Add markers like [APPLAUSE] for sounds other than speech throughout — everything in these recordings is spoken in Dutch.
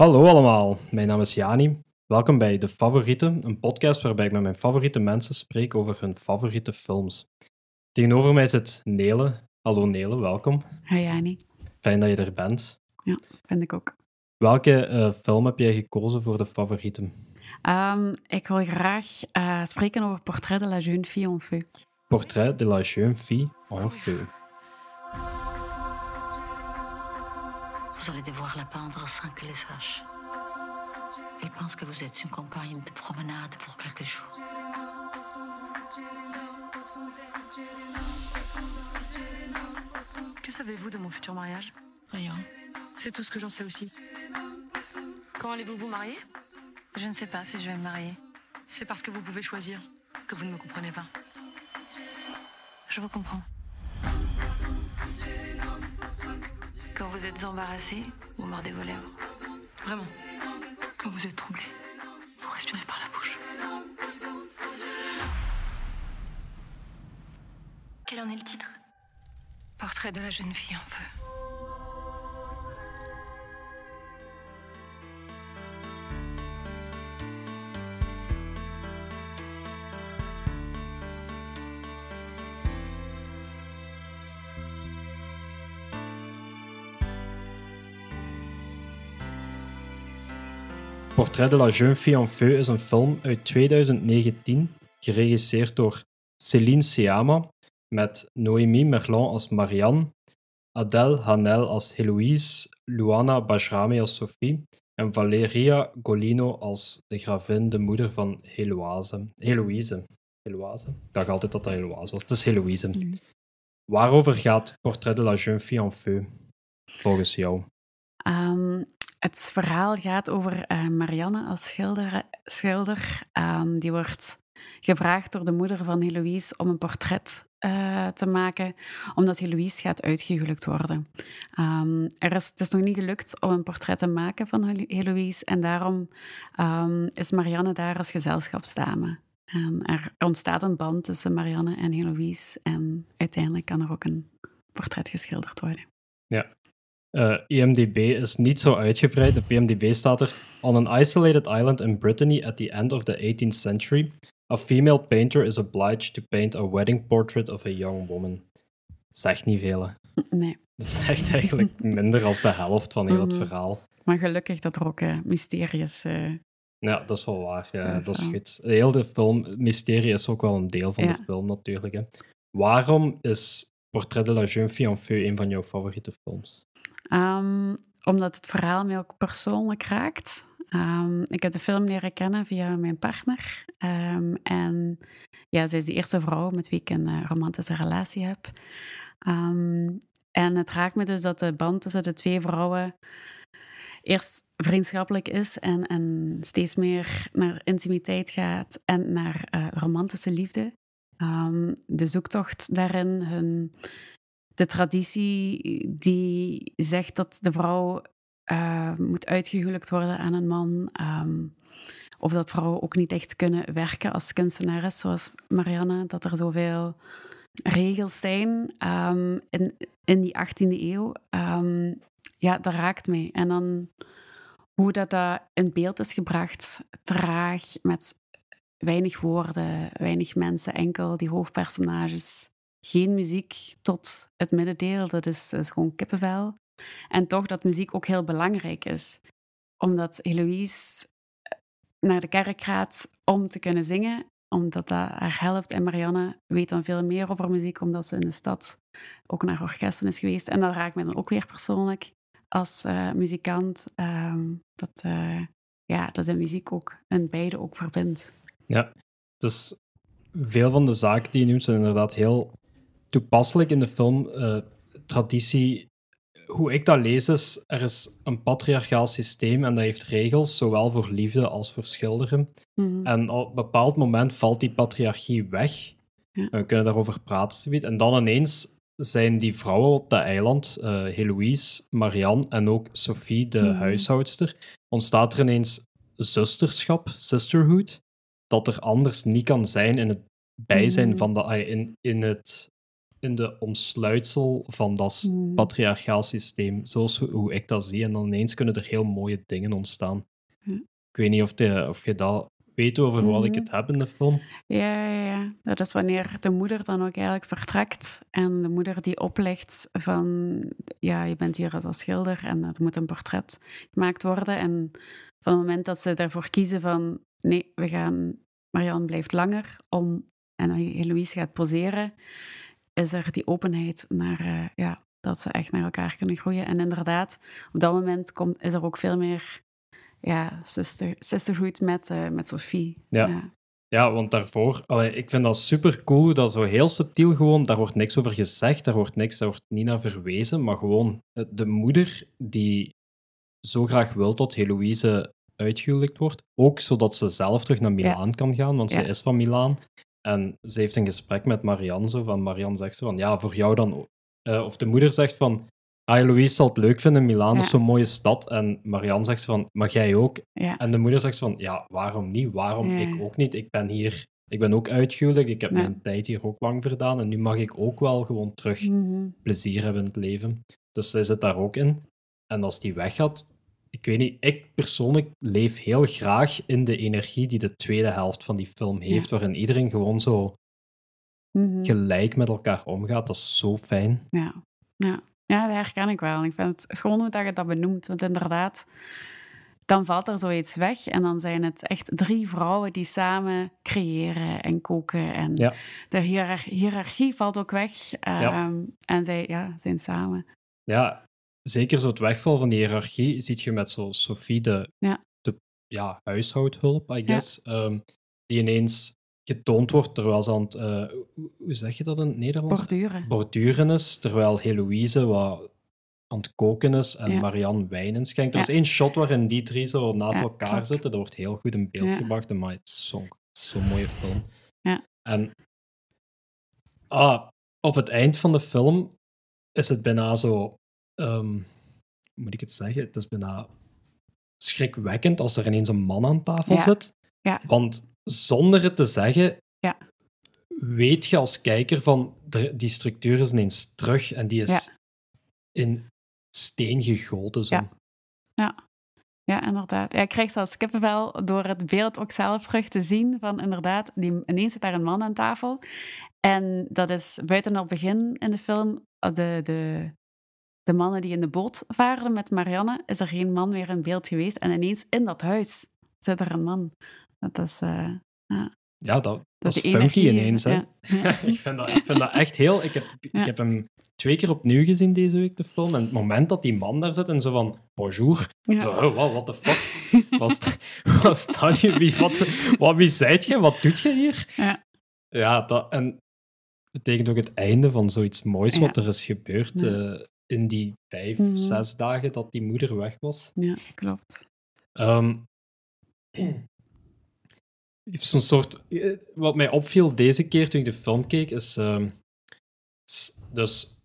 Hallo allemaal, mijn naam is Jani. Welkom bij De Favorieten, een podcast waarbij ik met mijn favoriete mensen spreek over hun favoriete films. Tegenover mij zit Nele. Hallo Nele, welkom. Hi Jani. Fijn dat je er bent. Ja, vind ik ook. Welke uh, film heb jij gekozen voor de favorieten? Um, ik wil graag uh, spreken over Portrait de la jeune fille en feu. Portrait de la jeune fille en feu. Vous allez devoir la peindre sans qu'elle le sache. Il pense que vous êtes une compagne de promenade pour quelques jours. Que savez-vous de mon futur mariage? Rien. C'est tout ce que j'en sais aussi. Quand allez-vous vous marier? Je ne sais pas si je vais me marier. C'est parce que vous pouvez choisir que vous ne me comprenez pas. Je vous comprends. Quand vous êtes embarrassé, vous mordez vos lèvres. Vraiment. Quand vous êtes troublé, vous respirez par la bouche. Quel en est le titre? Portrait de la jeune fille en feu. Portrait de la jeune fille en feu is een film uit 2019, geregisseerd door Céline Sciamma, met Noémie Merlan als Marianne, Adèle Hanel als Heloïse, Luana Bajrami als Sophie en Valeria Golino als de gravin, de moeder van Heloise. Heloïse. Heloise? Ik dacht altijd dat dat Heloise was. Het is Heloïse. Mm. Waarover gaat Portrait de la jeune fille en feu, volgens jou? Um, het verhaal gaat over uh, Marianne als schilder. schilder. Um, die wordt gevraagd door de moeder van Heloïse om een portret uh, te maken, omdat Heloïse gaat uitgehuwelijkt worden. Um, er is, het is nog niet gelukt om een portret te maken van Heloïse en daarom um, is Marianne daar als gezelschapsdame. En er ontstaat een band tussen Marianne en Heloïse en uiteindelijk kan er ook een portret geschilderd worden. Ja, uh, IMDb is niet zo uitgebreid. Op IMDb staat er: On an isolated island in Brittany at the end of the 18th century, a female painter is obliged to paint a wedding portrait of a young woman. Zegt niet veel. Hè? [LAUGHS] Nee. Dat [LAUGHS] zegt eigenlijk minder dan de helft van heel Mhm. het verhaal. Maar gelukkig dat er ook uh, mysteries. Uh, Ja, dat is wel waar. Ja, dat is goed. Heel de film, mysterie is ook wel een deel van Ja. de film natuurlijk. Hè. Waarom is Portrait de la jeune fille en feu een van jouw favoriete films? Um, omdat het verhaal mij ook persoonlijk raakt. Um, ik heb de film leren kennen via mijn partner. Um, en ja, zij is de eerste vrouw met wie ik een uh, romantische relatie heb. en het raakt me dus dat de band tussen de twee vrouwen eerst vriendschappelijk is en, en steeds meer naar intimiteit gaat en naar uh, romantische liefde. de zoektocht daarin, hun de traditie die zegt dat de vrouw uh, moet uitgehuwelijkt worden aan een man. Um, of dat vrouwen ook niet echt kunnen werken als kunstenares, zoals Marianne. Dat er zoveel regels zijn um, in, in die 18e eeuw. Um, ja, dat raakt mij. En dan hoe dat, dat in beeld is gebracht, traag, met weinig woorden, weinig mensen, enkel die hoofdpersonages geen muziek tot het middendeel. Dat is, gewoon kippenvel. En toch dat muziek ook heel belangrijk is. Omdat Heloïse naar de kerk gaat om te kunnen zingen, omdat dat haar helpt. En Marianne weet dan veel meer over muziek, omdat ze in de stad ook naar orkesten is geweest. En dat raakt mij dan ook weer persoonlijk als uh, muzikant. Um, dat, uh, ja, dat de muziek ook en beide ook verbindt. Ja, dus veel van de zaken die je noemt zijn inderdaad heel toepasselijk in de film. Uh, traditie, hoe ik dat lees, is er is een patriarchaal systeem en dat heeft regels, zowel voor liefde als voor schilderen. Mhm. En op een bepaald moment valt die patriarchie weg. Ja. We kunnen daarover praten. En dan ineens zijn die vrouwen op dat eiland, uh, Heloïse, Marianne en ook Sophie, de Mhm. huishoudster, ontstaat er ineens zusterschap, sisterhood, dat er anders niet kan zijn in het bijzijn Mhm. van de, in, in het in de omsluitsel van dat s- Mm. patriarchaal systeem, zoals hoe- ik dat zie. En dan ineens kunnen er heel mooie dingen ontstaan. Ik weet niet of, de, of je dat weet over wat ik Mhm. het heb in de film. Ja, ja, ja. Dat is wanneer de moeder dan ook eigenlijk vertrekt en de moeder die oplegt van, ja, je bent hier als schilder en er moet een portret gemaakt worden. En van het moment dat ze ervoor kiezen van, nee, we gaan, Marianne blijft langer om, en Heloïse gaat poseren, is er die openheid naar, eh, ja, dat ze echt naar elkaar kunnen groeien. En inderdaad, op dat moment komt, is er ook veel meer, ja, sister, sisterhood met, eh, met Sophie. Ja. Ja, want daarvoor, allee, ik vind dat super cool hoe dat zo heel subtiel gewoon, daar wordt niks over gezegd, daar wordt niks, daar wordt niet naar verwezen, maar gewoon eh, de moeder die zo graag wil dat Heloïse uitgehuwelijkt wordt, ook zodat ze zelf terug naar Milaan kan gaan, want Ja. ze is van Milaan. En ze heeft een gesprek met Marianne, zo van, Marianne zegt zo van, ja, voor jou dan. Eh, of de moeder zegt van, ah, Heloïse zal het leuk vinden, Milaan Ja. is zo'n mooie stad. En Marianne zegt van, maar jij ook? Ja. En de moeder zegt van, ja, waarom niet? Waarom Ja. ik ook niet? Ik ben hier, ik ben ook uitgehuwelijkd, ik heb mijn tijd hier ook lang verdaan en nu mag ik ook wel gewoon terug Mhm. plezier hebben in het leven. Dus zij zit daar ook in. En als die weggaat, ik weet niet, ik persoonlijk leef heel graag in de energie die de tweede helft van die film heeft, waarin iedereen gewoon zo Mhm. gelijk met elkaar omgaat. Dat is zo fijn. Ja. Ja. ja, dat herken ik wel. Ik vind het schoon hoe dat je dat benoemt. Want inderdaad, dan valt er zoiets weg. En dan zijn het echt drie vrouwen die samen creëren en koken. En Ja. de hiërarchie valt ook weg. Ehm, En zij ja, zijn samen. Ja, zeker zo het wegval van die hiërarchie ziet je met zo Sophie, de, Ja. de ja, huishoudhulp, I guess, ehm, die ineens getoond wordt terwijl ze aan het, eh, hoe- zeg je dat in het Nederlands? Borduren. borduren is, terwijl Heloïse wat aan het koken is en Ja. Marianne wijn inschenkt. Er is één shot waarin die drie zo naast elkaar klopt. zitten. Dat wordt heel goed in beeld gebracht, maar het is zo'n zo'n mooie film. Ja. En ah, op het eind van de film is het bijna zo... hoe moet ik het zeggen? Het is bijna schrikwekkend als er ineens een man aan tafel Ja. zit. Ja. Want zonder het te zeggen, Ja. weet je als kijker van die structuur is ineens terug en die is in steen gegoten. Zo. Ja. Ja. Inderdaad. Ja, ik krijg zelfs kippenvel door het beeld ook zelf terug te zien van inderdaad, die, ineens zit daar een man aan tafel. En dat is buiten het begin in de film, eh, de, de, de mannen die in de boot varen met Marianne, is er geen man meer in beeld geweest. En ineens in dat huis zit er een man. Dat is... eh, Ja, dat, dat, dat is funky ineens. Hè? ja. Ja. [LAUGHS] ik, vind dat, ik vind dat echt heel... Ik heb, ik heb hem twee keer opnieuw gezien deze week, de film. En het moment dat die man daar zit en zo van... Bonjour. Ja. Zo, oh, wow, what the fuck? Was, [LAUGHS] was dat nu? Wie, wat, wat, wie zijt je? Wat doet je hier? Ja. Ja, dat, en betekent ook het einde van zoiets moois wat er is gebeurd Ja. In die vijf, Mhm. zes dagen dat die moeder weg was. ja, klopt. Ehm, [CLEARS THROAT] Zo'n soort. eh, Wat mij opviel deze keer toen ik de film keek, is. ehm, dus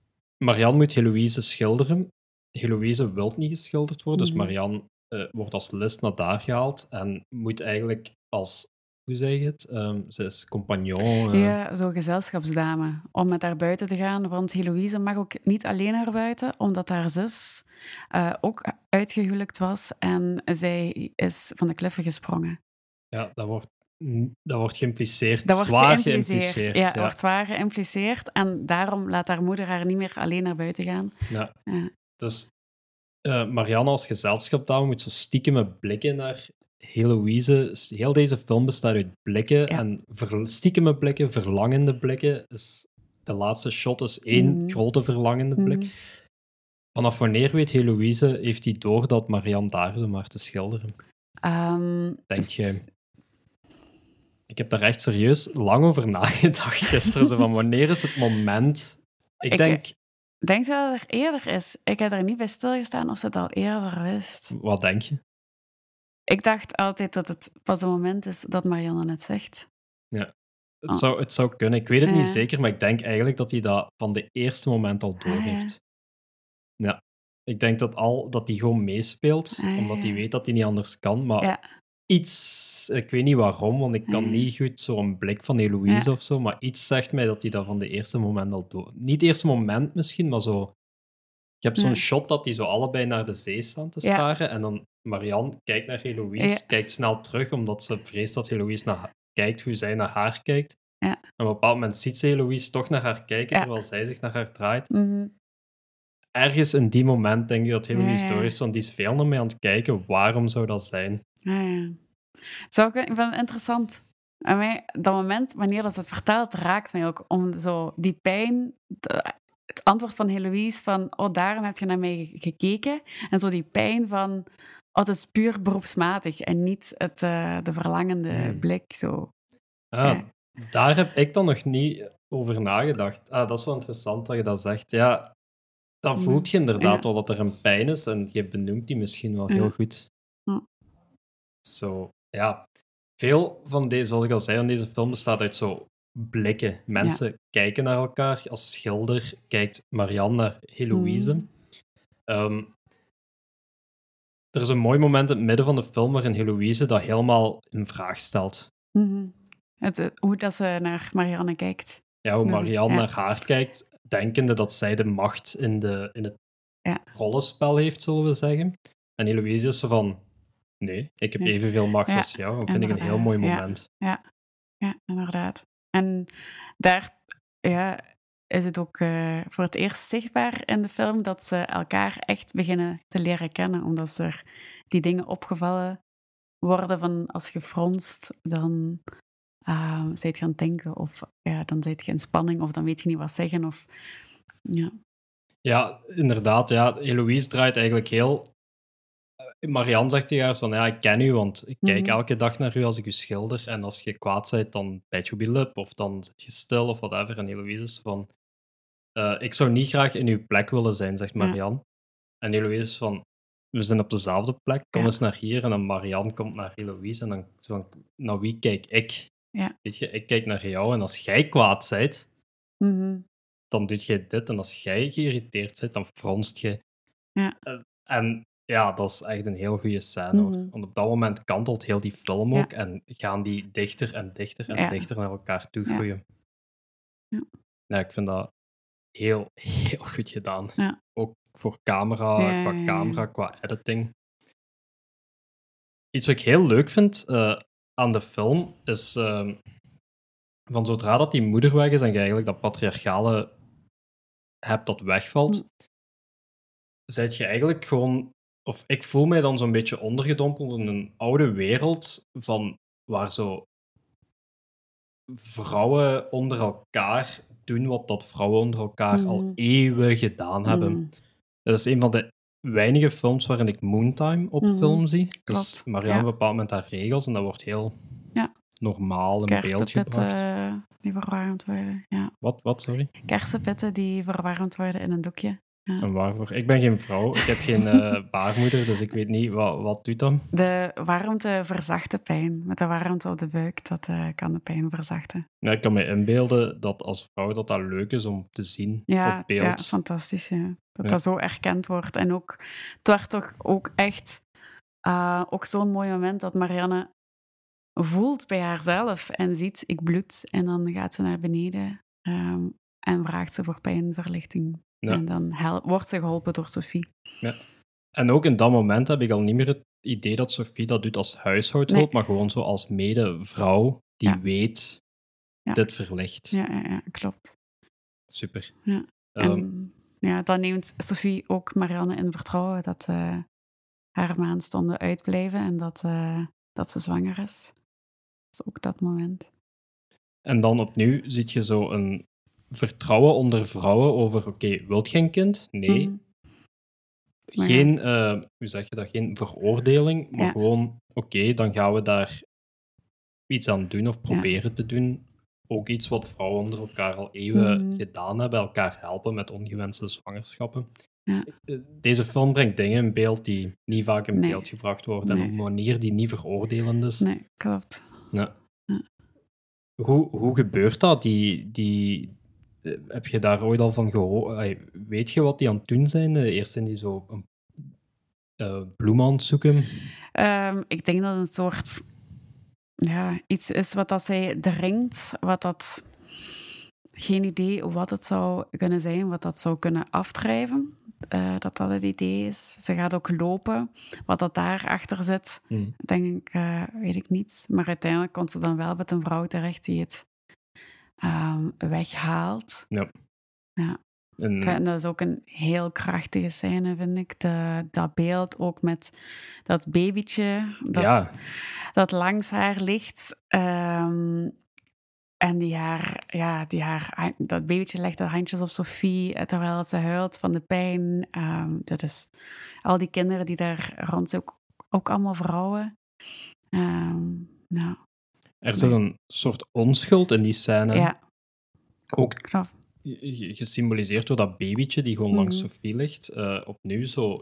Marianne moet Heloïse schilderen. Heloïse wil niet geschilderd worden, Mhm. dus Marianne eh, wordt als list naar daar gehaald en moet eigenlijk als. Hoe zeg je het? Ehm, ze is compagnon. eh, Ja, zo gezelschapsdame. Om met haar buiten te gaan. Want Heloïse mag ook niet alleen naar buiten, omdat haar zus eh, ook uitgehuwelijkt was. En zij is van de kliffen gesprongen. ja, dat wordt, dat wordt geïmpliceerd. Dat wordt zwaar geïmpliceerd. geïmpliceerd. Ja, ja. wordt zwaar geïmpliceerd. En daarom laat haar moeder haar niet meer alleen naar buiten gaan. Ja. Ja. Dus eh, Marianne als gezelschapsdame moet zo stiekeme blikken naar Heloïse. Heel deze film bestaat uit blikken en ver, stiekeme blikken, verlangende blikken. Is, de laatste shot is één Mhm. grote verlangende blik. Mhm. Vanaf wanneer weet Heloïse, heeft hij door dat Marianne daar is om haar te schilderen? Ehm, Denk je? Ik heb daar echt serieus lang over nagedacht [LAUGHS] gisteren. zo van wanneer is het moment? Ik, Ik- denk, Denk dat het er eerder is? Ik heb er niet bij stilgestaan of ze het al eerder wist. wat denk je? Ik dacht altijd dat het pas een moment is dat Marianne het zegt. Het, Oh. zou, het zou kunnen. Ik weet het niet Ja. zeker, maar ik denk eigenlijk dat hij dat van de eerste moment al door Ah, ja. heeft. Ja. Ik denk dat, al, dat hij gewoon meespeelt, Ah, omdat hij ja. weet dat hij niet anders kan. Maar Ja. iets, ik weet niet waarom, want ik kan Ja. niet goed zo'n blik van Eloïse Ja. of zo, maar iets zegt mij dat hij dat van de eerste moment al doet. Niet het eerste moment misschien, maar zo. Je hebt zo'n Ja. shot dat die zo allebei naar de zee staan te Ja. staren en dan Marianne kijkt naar Eloïse, Ja. kijkt snel terug omdat ze vreest dat Eloïse naar, kijkt hoe zij naar haar kijkt. Ja. En op een bepaald moment ziet ze Eloïse toch naar haar kijken terwijl zij zich naar haar draait. Mhm. Ergens in die moment denk ik dat Eloïse Ja, ja. door is van die is veel naar mij aan het kijken. Waarom zou dat zijn? Ja, ja. Zou ik, ik vind het interessant. En mij, dat moment, wanneer dat het vertelt, raakt mij ook om zo die pijn, het antwoord van Heloïse van, oh, daarom heb je naar mij gekeken. En zo die pijn van, oh, het is puur beroepsmatig en niet het, eh, de verlangende Hmm. blik. Zo. Ah, Ja. Daar heb ik dan nog niet over nagedacht. Ah, dat is wel interessant dat je dat zegt. Ja, dan voelt je inderdaad Ja. wel dat er een pijn is en je benoemt die misschien wel Ja. heel goed. Zo, ja. Veel van deze, zoals ik al zei, van deze film bestaat uit zo blikken. Mensen kijken naar elkaar. Als schilder kijkt Marianne naar Heloïse. Mhm. Ehm, er is een mooi moment in het midden van de film waarin Heloïse dat helemaal in vraag stelt. Mhm. het, eh, hoe dat ze naar Marianne kijkt. Ja, hoe Marianne ja. naar haar kijkt, denkende dat zij de macht in, de, in het Ja. rollenspel heeft, zullen we zeggen. En Eloise is zo van, nee, ik heb evenveel macht als jou. Dat vind ik een heel mooi inderdaad, ja. moment. Ja, inderdaad. En daar ja, is het ook eh, voor het eerst zichtbaar in de film dat ze elkaar echt beginnen te leren kennen, omdat er die dingen opgevallen worden van als je fronst, dan uh, zijt je aan het denken, of ja, dan zijt je in spanning, of dan weet je niet wat zeggen. Of, ja. Ja, inderdaad. Ja, Eloise draait eigenlijk heel... Marianne zegt tegen haar van, ja, ik ken u, want ik kijk Mhm. elke dag naar u als ik u schilder. En als je kwaad bent, dan bijt je op je lip, of dan zit je stil, of whatever. En Eloise is van, eh, ik zou niet graag in uw plek willen zijn, zegt Ja. Marianne. En Eloise is van, we zijn op dezelfde plek, kom Ja. eens naar hier. En dan Marianne komt naar Eloise en dan zo van, naar wie kijk ik? Ja. Weet je, ik kijk naar jou en als jij kwaad bent, Mhm. dan doe je dit. En als jij geïrriteerd bent, dan fronst je. Ja. Eh, En ja, dat is echt een heel goede scène. hoor. Mhm. Want op dat moment kantelt heel die film Ja. ook. En gaan die dichter en dichter en Ja. dichter naar elkaar toe groeien. Ja. Ja, ik vind dat heel, heel goed gedaan. Ook voor camera, qua camera, qua editing. Iets wat ik heel leuk vind eh, aan de film is ehm, van zodra dat die moeder weg is en je eigenlijk dat patriarchale hebt dat wegvalt, Mm. zet je eigenlijk gewoon, of ik voel mij dan zo'n beetje ondergedompeld in een oude wereld van waar zo vrouwen onder elkaar doen wat dat vrouwen onder elkaar al Mhm. eeuwen gedaan hebben. Mhm. Dat is een van de weinige films waarin ik Moontime op Mhm, film zie. Dus Marianne ja. bepaalt met haar regels en dat wordt heel Ja. normaal in beeld gebracht. eh, die verwarmd worden. Ja. Wat, wat, sorry? Kersenpitten die verwarmd worden in een doekje. En waarvoor? Ik ben geen vrouw, ik heb geen eh, [LAUGHS] baarmoeder, dus ik weet niet, wat, wat doet dat? De warmte verzacht de pijn. Met de warmte op de buik, dat eh, kan de pijn verzachten. Ja, ik kan me inbeelden dat als vrouw dat dat leuk is om te zien Ja, op beeld. ja fantastisch. Ja. Dat Ja. dat zo erkend wordt. En ook, het werd toch ook echt eh, ook zo'n mooi moment dat Marianne voelt bij haarzelf en ziet, ik bloed. En dan gaat ze naar beneden ehm, en vraagt ze voor pijnverlichting. Ja. En dan wordt ze geholpen door Sophie. En ook in dat moment heb ik al niet meer het idee dat Sophie dat doet als huishoudhulp, Nee. maar gewoon zo als medevrouw die Ja. weet, Ja. dit verlicht. Ja, ja, ja klopt. Super. Ja. Ehm, En ja, dan neemt Sophie ook Marianne in vertrouwen dat eh, haar maandstonden uitblijven en dat, eh, dat ze zwanger is. Dat is ook dat moment. En dan opnieuw zie je zo een vertrouwen onder vrouwen over, oké, wilt je een kind? Nee. Ja. Geen, eh, hoe zeg je dat, geen veroordeling, maar Ja. gewoon, oké, dan gaan we daar iets aan doen of proberen te doen. Ook iets wat vrouwen onder elkaar al eeuwen Mhm. gedaan hebben, elkaar helpen met ongewenste zwangerschappen. Ja. Eh, Deze film brengt dingen in beeld die niet vaak in Nee. beeld gebracht worden en op een manier die niet veroordelend is. Nee, klopt. Hoe, hoe gebeurt dat? Die, die, heb je daar ooit al van gehoord? Weet je wat die aan het doen zijn? Eh, Eerst zijn die zo een eh, bloem aan het zoeken. Ehm, ik denk dat het een soort ja, iets is wat dat zij dringt, wat dat geen idee wat het zou kunnen zijn, wat dat zou kunnen afdrijven. eh, dat dat het idee is. Ze gaat ook lopen. Wat dat daarachter zit, Hmm. denk ik, eh, weet ik niet. Maar uiteindelijk komt ze dan wel met een vrouw terecht die het ehm, weghaalt. En, En dat is ook een heel krachtige scène, vind ik. De, dat beeld ook met dat babytje dat, ja, dat langs haar ligt. ehm, en die haar, ja, die haar, dat babytje legt haar handjes op Sophie eh, terwijl ze huilt van de pijn. Ehm, dat is al die kinderen die daar rond zijn, ook, ook allemaal vrouwen. Nou, er zit een soort onschuld in die scène. ja, Ook knap. ge- gesymboliseerd door dat babytje die gewoon langs Mhm. Sophie ligt. Eh, opnieuw zo,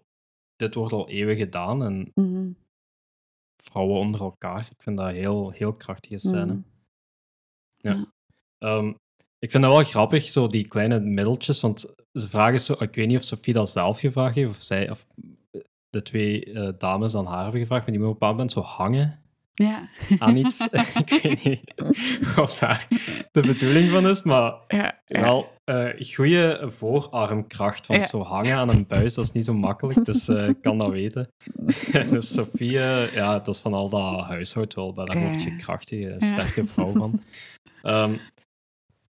dit wordt al eeuwen gedaan en Mhm, vrouwen onder elkaar. Ik vind dat een heel, heel krachtige scène. mhm. Ehm, ik vind dat wel grappig, zo die kleine middeltjes, want ze vragen zo, ik weet niet of Sophie dat zelf gevraagd heeft, of zij, of de twee eh, dames aan haar hebben gevraagd, maar die moeten op een bepaald moment zo hangen Ja, aan iets. [LAUGHS] [LAUGHS] ik weet niet wat daar de bedoeling van is, maar ja, ja. wel eh goede voorarmkracht, want zo hangen aan een buis, dat is niet zo makkelijk, dus eh, ik kan dat weten. [LAUGHS] dus Sophie, eh, ja, dat is van al dat huishoudhulp, hè, daar word je krachtige, sterke vrouw van. Ehm,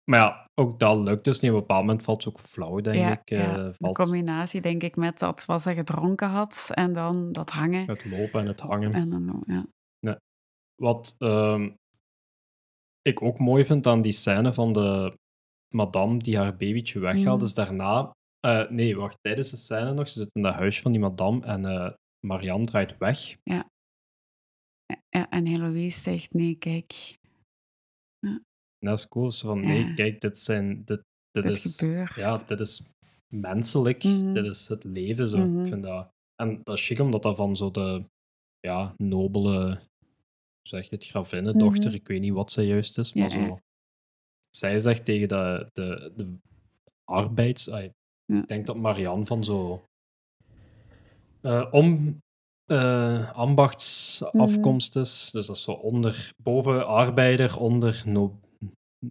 maar ja, ook dat lukt dus niet. Op een bepaald moment valt ze ook flauw, denk ja, ik. ja. Valt combinatie, denk ik, met dat wat ze gedronken had en dan dat hangen. het lopen en het hangen. En dan, ja. Wat ehm, ik ook mooi vind aan die scène van de madame die haar babytje weghaalt, Mhm. is daarna... eh, nee, wacht, tijdens de scène nog, ze zit in dat huisje van die madame en eh, Marianne draait weg. Ja, en Heloïse zegt, nee, kijk, dat is cool. Zo van, nee, Ja. kijk, dit, zijn, dit, dit, dit is... gebeurt. Ja, dit is menselijk. Mhm. Dit is het leven. Zo. Mhm. Ik vind dat... En dat is chic, omdat dat van zo de ja, nobele, zeg je het, gravinnendochter, Mhm. ik weet niet wat zij juist is, maar Ja, zo... Zij zegt tegen de, de, de arbeids... ah. Ik denk dat Marianne van zo... eh, om... eh, ambachtsafkomst is. Dus dat is zo onder... Boven arbeider, onder no,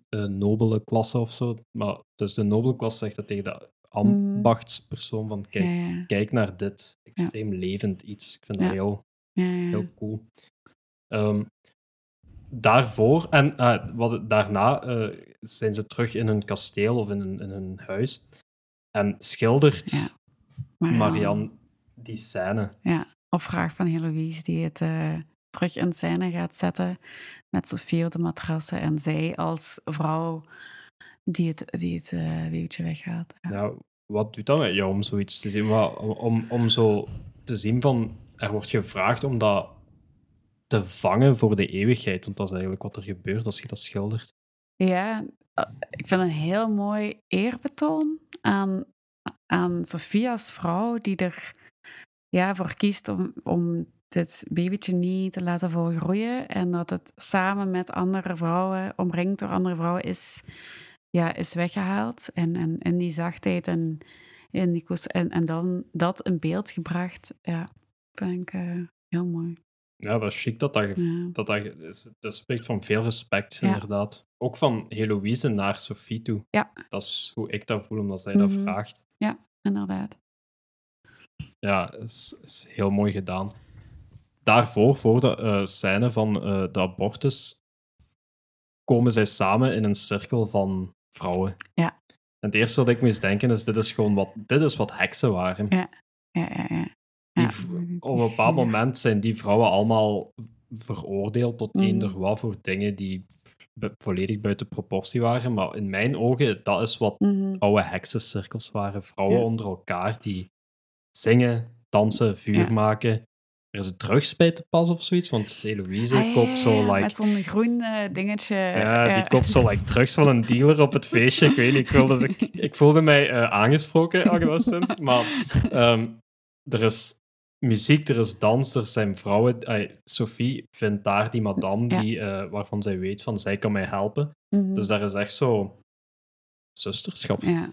eh, nobele klasse of zo. Maar dus de nobele klasse zegt dat tegen de ambachtspersoon van kijk, ja, ja, kijk naar dit extreem levend iets. Ik vind dat heel, ja, ja. heel cool. Ehm, daarvoor en ah, wat, daarna eh, zijn ze terug in hun kasteel of in hun, in hun huis en schildert Ja. Marianne die scène. Ja, of vraag van Heloïse die het eh, terug in scène gaat zetten met Sophie op de matrassen en zij als vrouw die het, die het eh weeuwtje weghaalt. Ja. Nou, wat doet dat met jou om zoiets te zien? Om, om, om zo te zien van, er wordt gevraagd om dat te vangen voor de eeuwigheid, want dat is eigenlijk wat er gebeurt als je dat schildert. Ja, eh, ik vind een heel mooi eerbetoon aan, aan Sophie als vrouw die er ja, voor kiest om, om dit babytje niet te laten volgroeien en dat het samen met andere vrouwen, omringd door andere vrouwen, is, ja, is weggehaald. En, en in die zachtheid en, in die en, en dan dat in beeld gebracht, ja, vind ik eh, heel mooi. Ja, dat is chic dat dat, Ja. dat, dat, spreekt van veel respect, Ja. inderdaad. Ook van Heloïse naar Sophie toe. Ja. Dat is hoe ik dat voel, omdat zij dat Mhm. vraagt. Inderdaad. Ja, is, is heel mooi gedaan. Daarvoor, voor de eh, scène van eh, de abortus, komen zij samen in een cirkel van vrouwen. Ja. En het eerste wat ik moest denken is, dit is gewoon wat, dit is wat heksen waren. Ja. Ja, ja, ja. Die Ja, op een bepaald [LAUGHS] moment zijn die vrouwen allemaal veroordeeld tot Mhm. eender wat voor dingen die volledig buiten proportie waren. Maar in mijn ogen, dat is wat Mhm. oude heksencirkels waren. Vrouwen Ja. onder elkaar die zingen, dansen, vuur Ja. maken. Er is een drugs bij te pas of zoiets, want Eloïse Ah, koopt zo like... Met zo'n groen eh, dingetje. Ja, die koopt zo like, drugs van een dealer op het feestje. Ik weet niet, ik, wilde, ik, ik voelde mij eh, aangesproken, alleszins. [LAUGHS] Maar ehm, er is muziek, er is dans, er zijn vrouwen. eh, Sophie vindt daar die madame Ja. die, eh, waarvan zij weet van zij kan mij helpen. Mhm. Dus daar is echt zo zusterschap. ja,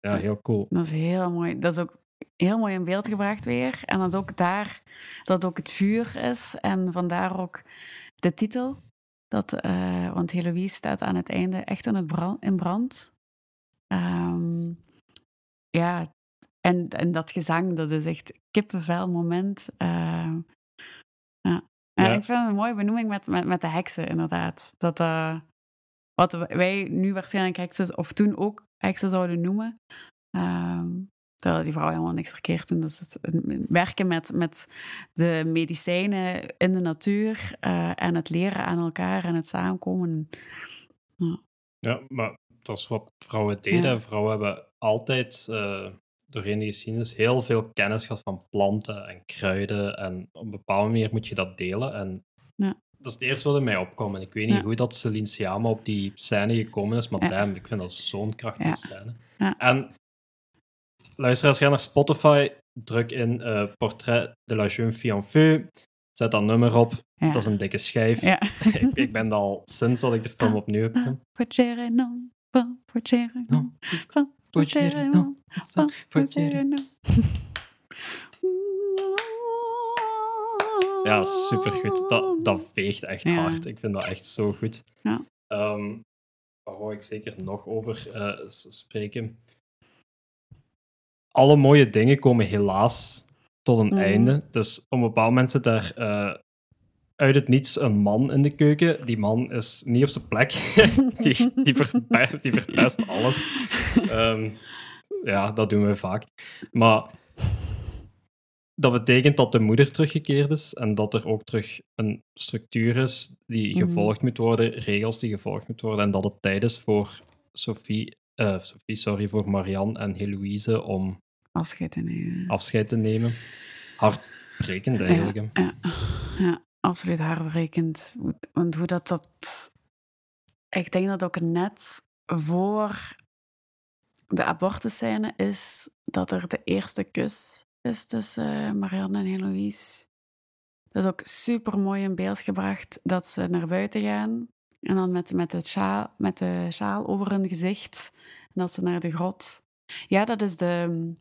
Ja, heel cool. dat is heel mooi. Dat is ook heel mooi in beeld gebracht weer. En dat ook daar, dat ook het vuur is. En vandaar ook de titel. Dat, uh, want Heloïse staat aan het einde echt in, het brand, in brand. Um, ja, en, en dat gezang, dat is echt kippenvel moment. Uh, ja. ja. ik vind het een mooie benoeming met, met, met de heksen, inderdaad. Dat, uh, wat wij nu waarschijnlijk heksen, of toen ook heksen zouden noemen. Um, terwijl die vrouw helemaal niks verkeerd doen. Dus het, werken met, met de medicijnen in de natuur uh, en het leren aan elkaar en het samenkomen. Ja, ja maar dat is wat vrouwen deden. Ja. Vrouwen hebben altijd uh, doorheen de geschiedenis heel veel kennis gehad van planten en kruiden. En op een bepaalde manier moet je dat delen. En ja. dat is het eerste wat in mij opkwam. En ik weet niet hoe dat Celine Siama op die scène gekomen is, maar damn, ik vind dat zo'n krachtige scène. En luisteraars, ga naar Spotify, druk in uh, Portrait de la jeune fille en feu, zet dat nummer op. Dat is een dikke schijf. [LAUGHS] ik, ik, ben al sinds dat ik de film [LAUGHS] opnieuw heb Ja, supergoed. Dat, dat veegt echt ja. hard. Ik vind dat echt zo goed. Ja. Um, waar wou ik zeker nog over uh, spreken? Alle mooie dingen komen helaas tot een mm. einde. Dus op een bepaald moment zit uh, uit het niets een man in de keuken. Die man is niet op zijn plek. [LAUGHS] die, die, verpest, die verpest alles. Um, ja, dat doen we vaak. Maar dat betekent dat de moeder teruggekeerd is en dat er ook terug een structuur is die mm. gevolgd moet worden, regels die gevolgd moeten worden en dat het tijd is voor Sophie, uh, Sophie sorry, voor Marianne en Heloïse om afscheid te nemen. Afscheid te nemen. Hartbrekend eigenlijk. Ja, ja, ja, absoluut hartbrekend. Want hoe dat dat... Ik denk dat ook net voor de abortusscène is dat er de eerste kus is tussen Marianne en Heloïse. Dat is ook super mooi in beeld gebracht dat ze naar buiten gaan en dan met, met, de, sjaal, met de sjaal over hun gezicht en dat ze naar de grot. Ja, dat is, de,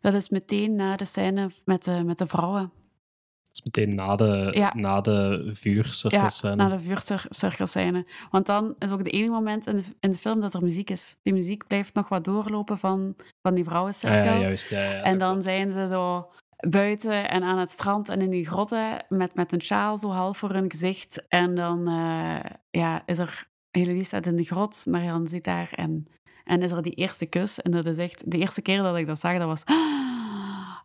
dat is meteen na de scène met de, met de vrouwen is meteen na de, ja. na de vuurcirkelscène. Ja, na de vuurcirkelscène. Want dan is ook het enige moment in de, in de film dat er muziek is. Die muziek blijft nog wat doorlopen van, van die vrouwencirkel. Ja, juist. Ja, ja, en dan zijn ze zo buiten en aan het strand en in die grotten met, met een sjaal zo half voor hun gezicht. En dan uh, ja, is er... Heloïse staat in de grot, Marianne zit daar en, en is er die eerste kus. En dat is echt... De eerste keer dat ik dat zag, dat was... [GASPS]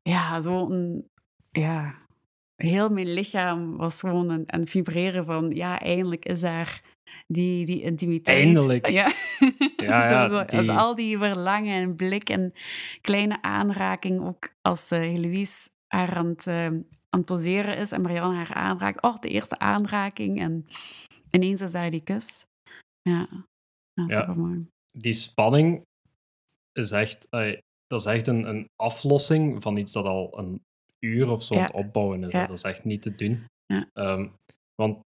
Ja, zo'n... Ja, heel mijn lichaam was gewoon een, vibreren van, ja, eindelijk is daar die, die intimiteit. Eindelijk. Ja, [LAUGHS] ja, ja [LAUGHS] die... Al die verlangen en blik en kleine aanraking, ook als uh, Heloïse haar aan het, uh, aan het poseren is en Marianne haar aanraakt. Oh, de eerste aanraking en ineens is daar die kus. Ja, ja supermooi. Die spanning is echt, uh, dat is echt een, een aflossing van iets dat al een uur of zo ja. opbouwen is. Dat is echt niet te doen. Um, want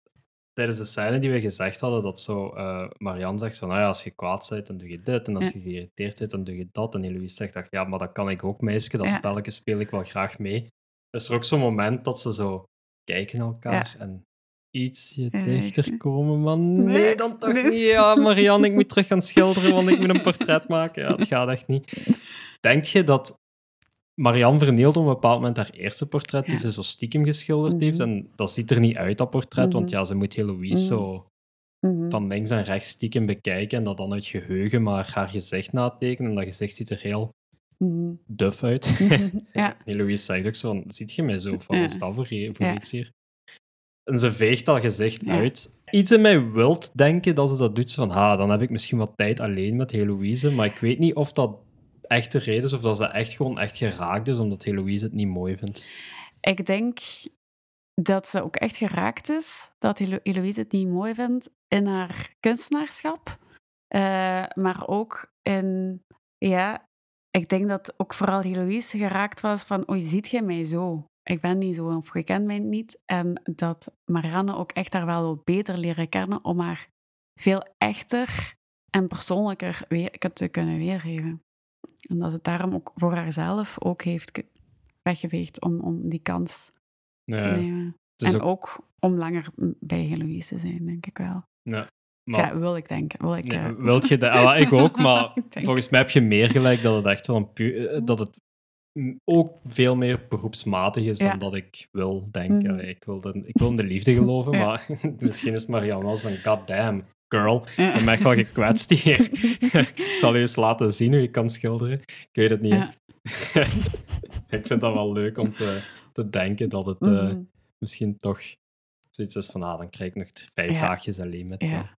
tijdens de scène die we gezegd hadden, dat zo uh, Marianne zegt van, nou ja, als je kwaad bent, dan doe je dit. En als je geïrriteerd bent, dan doe je dat. En Eloise zegt, dat, ja, maar dat kan ik ook, meisje. Dat spelletje speel ik wel graag mee. Is er ook zo'n moment dat ze zo kijken naar elkaar en ietsje dichter komen, maar nee, dan toch niet. Ja, Marianne, ik moet terug gaan schilderen, want ik moet een [LAUGHS] portret maken. Ja, het gaat echt niet. Denk je dat Marianne verneelde op een bepaald moment haar eerste portret die ze zo stiekem geschilderd heeft. Mhm. En dat ziet er niet uit, dat portret, want mhm. ja, ze moet Heloïse zo mhm. van links en rechts stiekem bekijken en dat dan uit geheugen maar haar gezicht natekenen. En dat gezicht ziet er heel duf uit. [LAUGHS] [LAUGHS] ja. Heloïse zegt ook zo, ziet je mij zo? Wat is dat voor, voor iets hier? En ze veegt dat gezicht uit. Iets in mij wilt denken dat ze dat doet. Van, ha, dan heb ik misschien wat tijd alleen met Heloïse. Maar ik weet niet of dat echte reden is of dat ze echt gewoon echt geraakt is omdat Heloïse het niet mooi vindt? Ik denk dat ze ook echt geraakt is, dat Heloïse het niet mooi vindt in haar kunstenaarschap, uh, maar ook in, ja, ik denk dat ook vooral Heloïse geraakt was van, oei, ziet je mij zo? Ik ben niet zo, of je kent mij niet. En dat Marianne ook echt haar wel beter leren kennen om haar veel echter en persoonlijker te kunnen weergeven. En dat ze het daarom ook voor haarzelf ook heeft ge- weggeveegd om, om die kans te nemen. en ook- ook, om langer bij Heloïse te zijn, denk ik wel. ja. Maar, ja, wil ik denken. Wil ik, ja, eh, wilt je dat? Ah, ik ook, [LAUGHS] maar volgens mij heb je meer gelijk dat het echt wel een pu- eh, dat het ook veel meer beroepsmatig is dan dat ik wil denken. Mhm. Ik, wil de, ik wil in de liefde geloven, [LAUGHS] maar [LAUGHS] misschien is Marianne als van god damn, girl, Ja. ik ben me wel gekwetst hier. [LAUGHS] ik zal je eens laten zien hoe je kan schilderen. Ik weet het niet. Ja. ik vind dat wel leuk om te, te denken dat het eh, Mhm. misschien toch zoiets is van, ah, dan krijg ik nog vijf Ja. dagjes alleen met haar.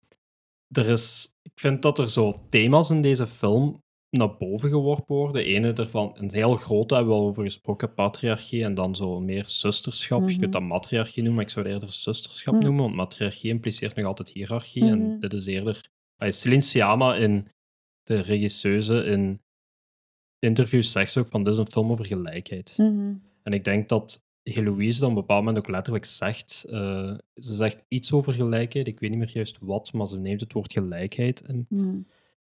Er is, ik vind dat er zo thema's in deze film naar boven geworpen worden. Ene ervan, een heel grote hebben we al over gesproken, patriarchie, en dan zo meer zusterschap. Je Mhm. kunt dat matriarchie noemen, maar ik zou het eerder zusterschap Mhm. noemen, want matriarchie impliceert nog altijd hiërarchie, Mhm. en dit is eerder... Celine Sciamma, in de regisseuse, in interviews zegt ze ook van, dit is een film over gelijkheid. Mhm. En ik denk dat Heloïse dan op een bepaald moment ook letterlijk zegt, eh, ze zegt iets over gelijkheid, ik weet niet meer juist wat, maar ze neemt het woord gelijkheid in.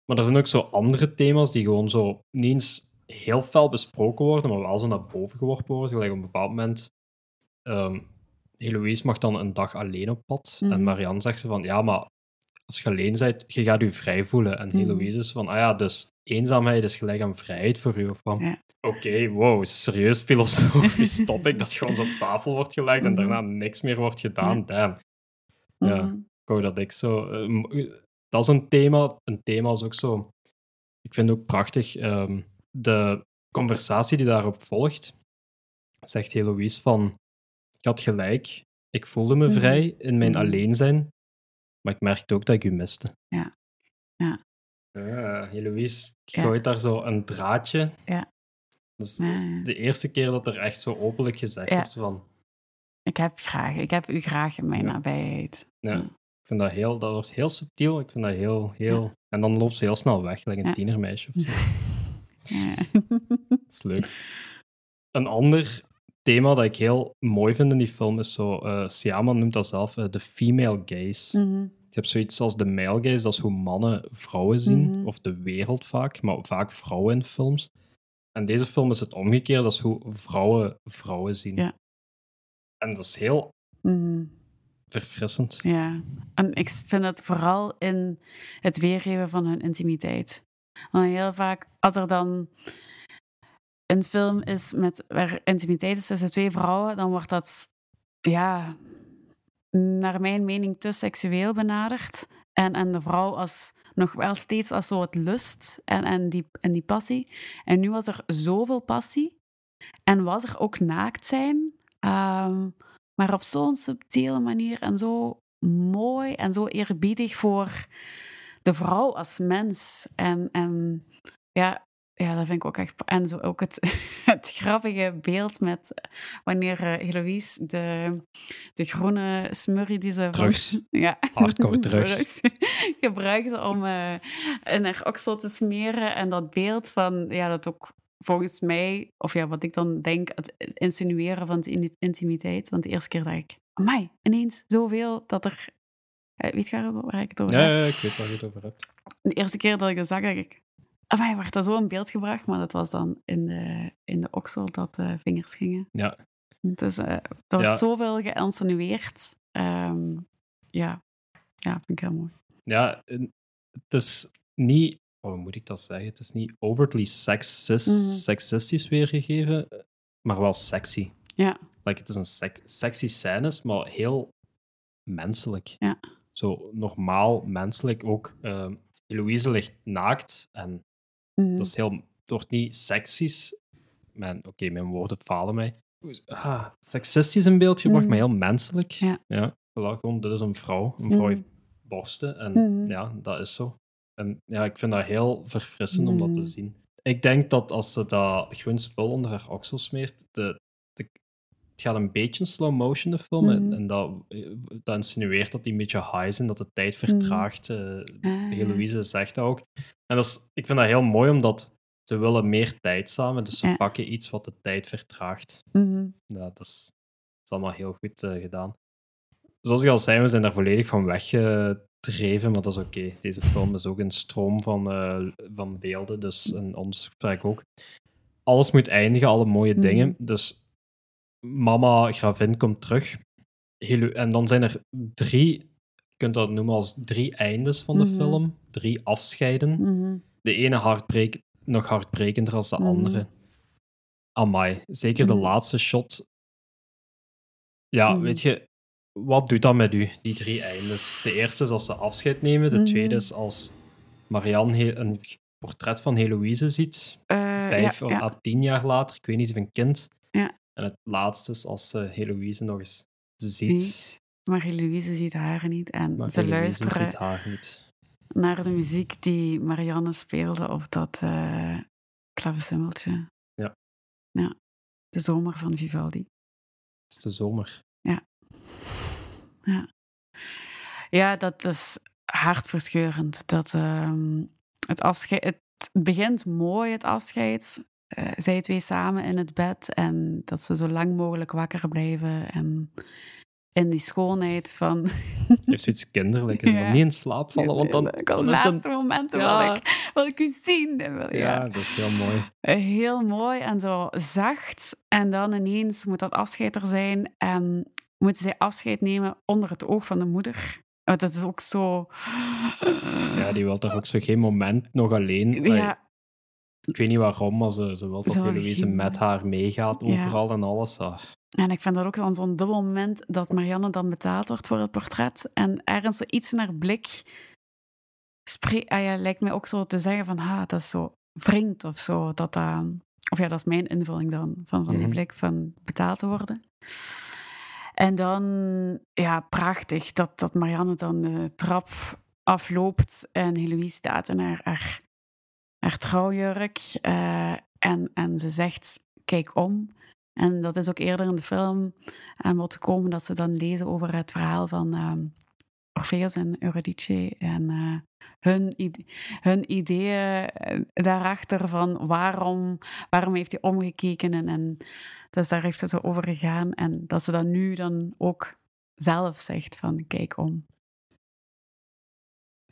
Maar er zijn ook zo andere thema's die gewoon zo niet eens heel fel besproken worden, maar wel zo naar boven geworpen worden. Gelijk op een bepaald moment, ehm Heloïse mag dan een dag alleen op pad. En Mhm. Marianne zegt ze van, ja, maar als je alleen bent, je gaat je vrij voelen. En Mhm. Heloïse is van, ah ja, dus eenzaamheid is gelijk aan vrijheid voor u. Of van, Ja. oké, wow, serieus filosofisch topic dat gewoon zo op tafel wordt gelegd en Mhm. daarna niks meer wordt gedaan. Damn. Ja. Mhm. Ik wou dat ik zo... eh, dat is een thema. Een thema is ook zo... Ik vind het ook prachtig. ehm, de conversatie die daarop volgt, zegt Heloïse van... Ik had gelijk. Ik voelde me Mhm. vrij in mijn Mhm. alleen zijn. Maar ik merkte ook dat ik u miste. Ja. Ja. Ja, Heloïse Ja. gooit daar zo een draadje. Ja. Dat is Ja, de eerste keer dat er echt zo openlijk gezegd wordt van... Ik heb graag, ik heb u graag in mijn nabijheid. Ja. Ik vind dat heel, dat wordt heel subtiel. Ik vind dat heel, heel... En dan loopt ze heel snel weg, like een Ja. tienermeisje of zo. [LAUGHS] Ja. Dat is leuk. Een ander thema dat ik heel mooi vind in die film is zo... eh Siama noemt dat zelf eh, de female gaze. Mhm. Je hebt zoiets als de male gaze, dat is hoe mannen vrouwen zien. Mhm. Of de wereld vaak, maar vaak vrouwen in films. En deze film is het omgekeerd, dat is hoe vrouwen vrouwen zien. Ja. En dat is heel Mhm. Verfrissend. Ja, en ik vind het vooral in het weergeven van hun intimiteit. Want heel vaak, als er dan een film is met, waar intimiteit is tussen twee vrouwen, dan wordt dat, ja, naar mijn mening te seksueel benaderd. En, en de vrouw als, nog wel steeds als zo het lust en, en, die, en die passie. En nu was er zoveel passie. En was er ook naakt zijn. ehm, maar op zo'n subtiele manier en zo mooi en zo eerbiedig voor de vrouw als mens. En, en ja, ja, dat vind ik ook echt. En zo ook het, [LAUGHS] het grappige beeld met wanneer eh, Heloïse de, de groene smurrie die ze van- Drugs. ja, Hardcore [LAUGHS] drugs. [LAUGHS] gebruikte om eh in haar oksel te smeren. En dat beeld van, ja, dat ook volgens mij, of ja, wat ik dan denk, het insinueren van de in- intimiteit. Want de eerste keer dacht ik, amai, ineens zoveel dat er... Eh, weet je waar, ik het over Ja, heb? ja, ik weet waar je het over hebt. De eerste keer dat ik dat zag, dacht ik, amai, werd dat zo in beeld gebracht. Maar dat was dan in de, in de oksel dat de vingers gingen. Ja, Dus eh, er wordt Ja. zoveel geïnsinueerd. Ehm, ja. ja, vind ik heel mooi. ja het is niet... Oh, hoe moet ik dat zeggen? Het is niet overtly sexist, Mhm. seksistisch weergegeven, maar wel sexy. Ja, Like, het is een sex- sexy scènes, maar heel menselijk. Ja. Zo normaal menselijk. Ook Eloïse ligt naakt en Mhm. dat is heel... Het wordt niet seksisch. Oké, mijn woorden falen mij. Ah, seksistisch in beeld gebracht, Mhm. maar heel menselijk. Ja. ja voilà, gewoon, dit is een vrouw. Een vrouw Mhm. heeft borsten en ja, dat is zo. En ja, ik vind dat heel verfrissend om dat te Mhm. zien. Ik denk dat als ze dat groen spul onder haar oksel smeert, de, de, het gaat een beetje in slow motion, de film. en- Mhm. En dat, dat insinueert dat die een beetje high zijn, dat de tijd vertraagt. eh Ah, ja. Heloïse zegt dat ook. En dat is, ik vind dat heel mooi, omdat ze willen meer tijd samen, dus ze Ja. pakken iets wat de tijd vertraagt. Mhm. Ja, dat is, dat is allemaal heel goed eh, gedaan. Zoals ik al zei, we zijn daar volledig van weggetrapt overdreven, maar dat is oké. Deze film is ook een stroom van, eh, van beelden, dus in ons gesprek ook. Alles moet eindigen, alle mooie Mhm. dingen. Dus mama Gravin komt terug. En dan zijn er drie, je kunt dat noemen als drie eindes van de Mhm. film. Drie afscheiden. Mhm. De ene hartbreek, nog hartbrekender als de Mhm. andere. Amai, zeker de laatste shot. Ja, weet je, wat doet dat met u, die drie eindes? De eerste is als ze afscheid nemen, de Mhm. tweede is als Marianne een portret van Heloïse ziet, Eh, vijf ja, ja. à tien jaar later, ik weet niet, of een kind. Ja. En het laatste is als ze Heloïse nog eens ziet. Niet. Marie-Louise ziet haar niet. En Maar ze Heloïse luisteren ziet haar niet. naar de muziek die Marianne speelde op dat eh klaversymmeltje. Ja. Ja. De zomer van Vivaldi. Het is de zomer. Ja. Ja, dat is hartverscheurend. Dat, ehm, het, afscheid, het begint mooi, het afscheid. Eh, zij twee samen in het bed en dat ze zo lang mogelijk wakker blijven. En in die schoonheid van... Je zoiets [LAUGHS] kinderlijks. Ja. Ja. Niet in slaap vallen, want dan, dan is het laatste een- momenten Ja. wil, ik, wil ik u zien. Dat wil- Ja, ja. dat is heel mooi. Heel mooi en zo zacht. En dan ineens moet dat afscheid er zijn. En moeten zij afscheid nemen onder het oog van de moeder. Want dat is ook zo... Ja, die wil daar ook zo geen moment nog alleen. Allee, Ja, Ik weet niet waarom, maar ze, ze wil dat Heloïse met haar meegaat Ja. overal en alles. Ah, en ik vind dat ook dan zo'n dubbel moment dat Marianne dan betaald wordt voor het portret. En ergens iets in haar blik spre- ah ja, lijkt mij ook zo te zeggen van, ha, dat is zo wringt of zo. Dat, dat- of ja, dat is mijn invulling dan, van, van die Mhm. blik van betaald te worden. En dan, ja, prachtig dat, dat Marianne dan de trap afloopt en Heloïse staat in haar, haar, trouwjurk. eh, en, en ze zegt, kijk om. En dat is ook eerder in de film aan bod gekomen dat ze dan lezen over het verhaal van ehm, Orpheus en Eurydice en eh, hun, hun ideeën eh, daarachter van waarom, waarom heeft hij omgekeken en, en dus daar heeft het zo over gegaan en dat ze dan nu dan ook zelf zegt van kijk om.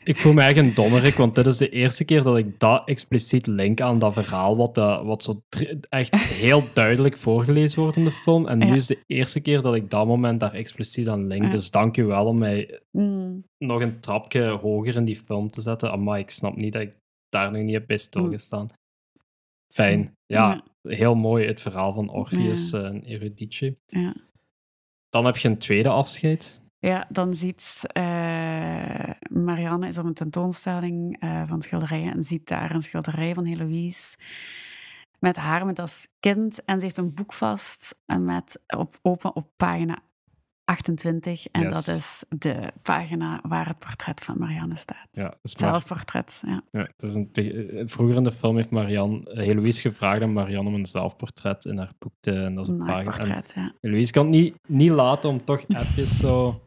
Ik voel me echt een dommerik, want dit is de eerste keer dat ik dat expliciet link aan dat verhaal, wat, dat- wat zo echt heel [LAUGHS] duidelijk voorgelezen wordt in de film. En nu Ja. is de eerste keer dat ik dat moment daar expliciet aan link. Ja. Dus dank u wel om mij Mm, nog een trapje hoger in die film te zetten. Amai, ik snap niet dat ik daar nog niet heb bij stilgestaan. Fijn. Ja, heel mooi het verhaal van Orpheus Ja. en Eurydice. ja. Dan heb je een tweede afscheid. Ja, dan ziet eh, Marianne is op een tentoonstelling eh, van schilderijen en ziet daar een schilderij van Heloïse met haar met als kind en ze heeft een boek vast en met op, open op pagina 28 en Yes. dat is de pagina waar het portret van Marianne staat. Ja, dus Zelfportret, ja. ja, een, eh, vroeger in de film heeft Marianne, eh, Heloïse gevraagd aan Marianne om een zelfportret in haar boek te... En dat is een pagina. Portret, ja. Heloïse kan het niet, niet laten om toch [LAUGHS] even zo...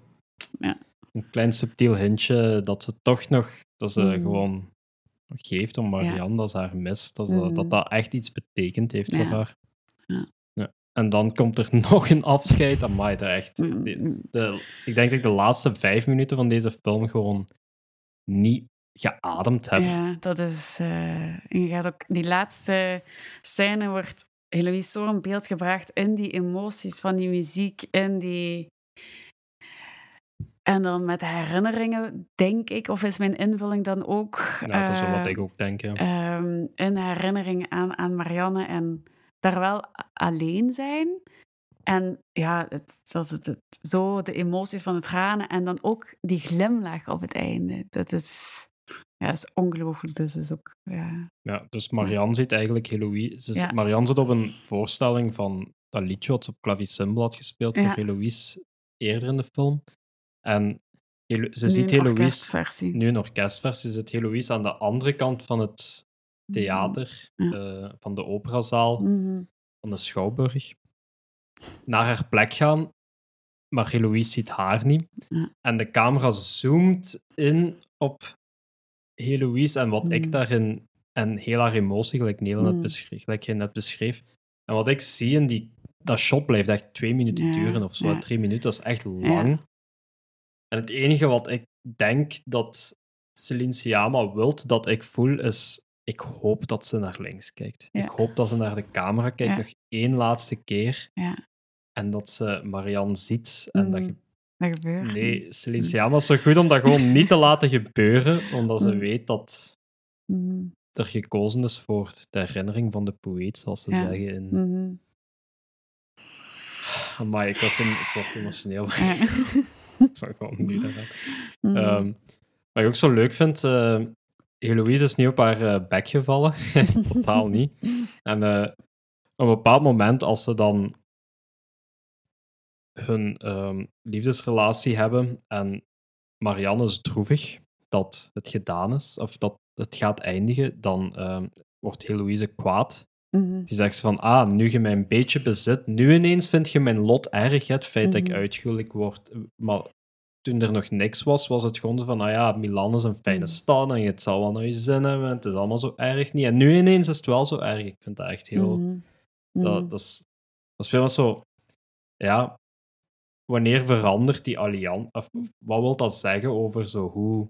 Ja. Een klein subtiel hintje dat ze toch nog... Dat ze Mhm. gewoon geeft om Marianne, dat ze haar mist. Dat, ze- Mhm. dat dat echt iets betekend heeft voor haar. Ja. En dan komt er [LAUGHS] nog een afscheid. Amai, dat echt... Mm, de- mm, de, ik denk dat ik de laatste vijf minuten van deze film gewoon niet geademd heb. Ja, dat is. eh, en je gaat ook, die laatste scène wordt Heloïse zo in beeld gebracht in die emoties van die muziek, in die. En dan met herinneringen, denk ik, of is mijn invulling dan ook. Dat is wel wat eh, ik ook denk. Ja. ehm, in herinnering aan, aan Marianne en daar wel alleen zijn. En ja, het, dat het, het, zo de emoties van het tranen en dan ook die glimlach op het einde. Dat is, ja, is ongelooflijk. Dus is ook, ja. Ja, dus Marianne ziet eigenlijk Heloïse. Ja. Marianne zit op een voorstelling van dat liedje wat ze op clavicembal had gespeeld Ja. voor Heloïse eerder in de film. En Helo- ze Nu ziet Heloïse, nu een orkestversie, zit Heloïse aan de andere kant van het theater, Ja. eh, van de operazaal, Mhm. van de Schouwburg, naar haar plek gaan, maar Heloïse ziet haar niet. En de camera zoomt in op Heloïse en wat ik Mm. daarin, en heel haar emotie, gelijk, Nele net beschreef, gelijk jij net beschreef. En wat ik zie in die, dat shot blijft echt twee minuten Ja, duren of zo, ja. drie minuten, dat is echt lang. En het enige wat ik denk dat Celine Siama wilt dat ik voel, is ik hoop dat ze naar links kijkt. Ja. Ik hoop dat ze naar de camera kijkt Ja. nog één laatste keer. Ja. En dat ze Marianne ziet. En dat Dat gebeurt. Nee, Celine Sciamma is zo goed om dat gewoon niet te laten gebeuren, omdat ze Mm. weet dat er gekozen is voor de herinnering van de poëet, zoals ze zeggen. In... Amai, ik word, ik word emotioneel Ja. [LAUGHS] van gewoon nu [LAUGHS] daaraan. Mhm. Ehm, wat ik ook zo leuk vind, eh Heloïse is niet op haar eh, bek gevallen. [LAUGHS] Totaal niet. En eh, op een bepaald moment, als ze dan hun ehm, liefdesrelatie hebben en Marianne is droevig dat het gedaan is, of dat het gaat eindigen, dan ehm, wordt Heloïse kwaad. Mhm. Die zegt van, ah, nu je mij een beetje bezit, nu ineens vind je mijn lot erg, het feit dat ik Mhm. uitgehuwelijk word. Maar toen er nog niks was, was het gewoon van, ah ja, Milan is een fijne Mhm. stad en het zal wel naar je zin hebben, het is allemaal zo erg niet. En nu ineens is het wel zo erg. Ik vind dat echt heel... Mhm. Dat, Mhm. dat, is, dat is veel zo... Ja, wanneer verandert die alliantie? Of, wat wil dat zeggen over zo hoe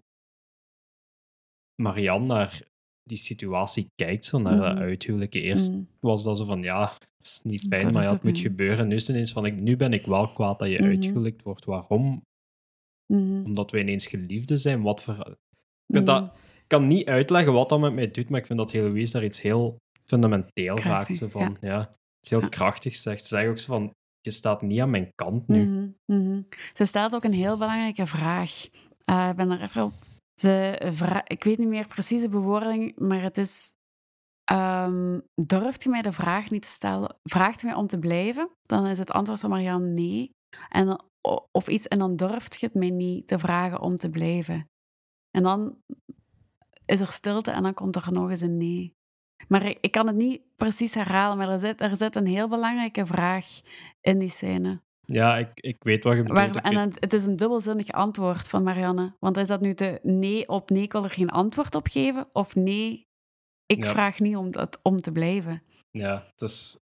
Marianne naar die situatie kijkt, zo naar dat Mhm. uithuwelijken? Eerst Mhm. was dat zo van, ja, het is niet fijn, Dat maar ja, het moet gebeuren. Nu is het ineens van, ik, nu ben ik wel kwaad dat je uitgehuwelijkt wordt. Waarom? Mhm. Omdat we ineens geliefden zijn. Wat voor... Ik, vind Mhm. dat, ik kan niet uitleggen wat dat met mij doet, maar ik vind dat Heloïse daar iets heel fundamenteel raakt. Zo van, ja. iets heel Ja. krachtig zegt. Ze zegt ook zo van, je staat niet aan mijn kant nu. Mhm, mhm. Ze stelt ook een heel belangrijke vraag. Eh, ik ben er even op. Ze ik weet niet meer precies de bewoording, maar het is. ehm, durft je mij de vraag niet te stellen? Vraagt je mij om te blijven? Dan is het antwoord van Marianne nee. En of iets, en dan durft je het mij niet te vragen om te blijven. En dan is er stilte en dan komt er nog eens een nee. Maar ik, ik kan het niet precies herhalen, maar er zit, er zit een heel belangrijke vraag in die scène. Ja, ik, ik weet wat je bedoelt. Waar, en het, het is een dubbelzinnig antwoord van Marianne. Want is dat nu de nee op nee, ik wil er geen antwoord op geven? Of nee, ik Ja. vraag niet om, dat, om te blijven? ja, het is...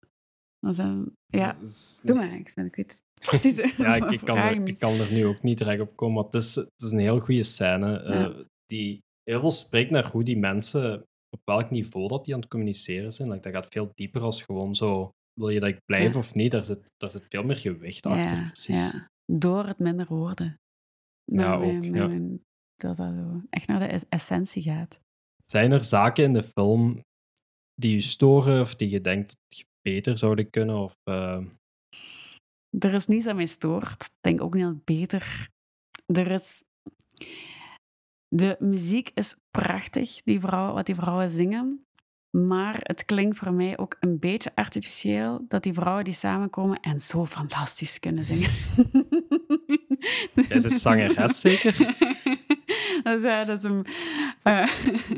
Dat is een, ja, is- doe maar. Ik, vind, ik weet precies. [LAUGHS] Ja, ik, ik, kan er, ik kan er nu ook niet direct op komen, maar het is, het is een heel goede scène eh, Ja. die heel veel spreekt naar hoe die mensen, op welk niveau dat die aan het communiceren zijn. Like, dat gaat veel dieper als gewoon zo, wil je dat ik blijf Ja. of niet? Daar zit, daar zit veel meer gewicht achter. Ja, Precies. ja. Door het minder woorden. Naar Ja, mijn- ook, naar ja. mijn- dat dat zo echt naar de es- essentie gaat. Zijn er zaken in de film die je storen of die je denkt dat je beter zouden kunnen? Of, eh, Er is niets aan mij stoort. Ik denk ook niet dat het beter. Er is... De muziek is prachtig, die vrouwen, wat die vrouwen zingen. Maar het klinkt voor mij ook een beetje artificieel dat die vrouwen die samenkomen en zo fantastisch kunnen zingen. [LAUGHS] Jij zit zangeres zeker? [LAUGHS] dat, is, ja, dat is een... eh,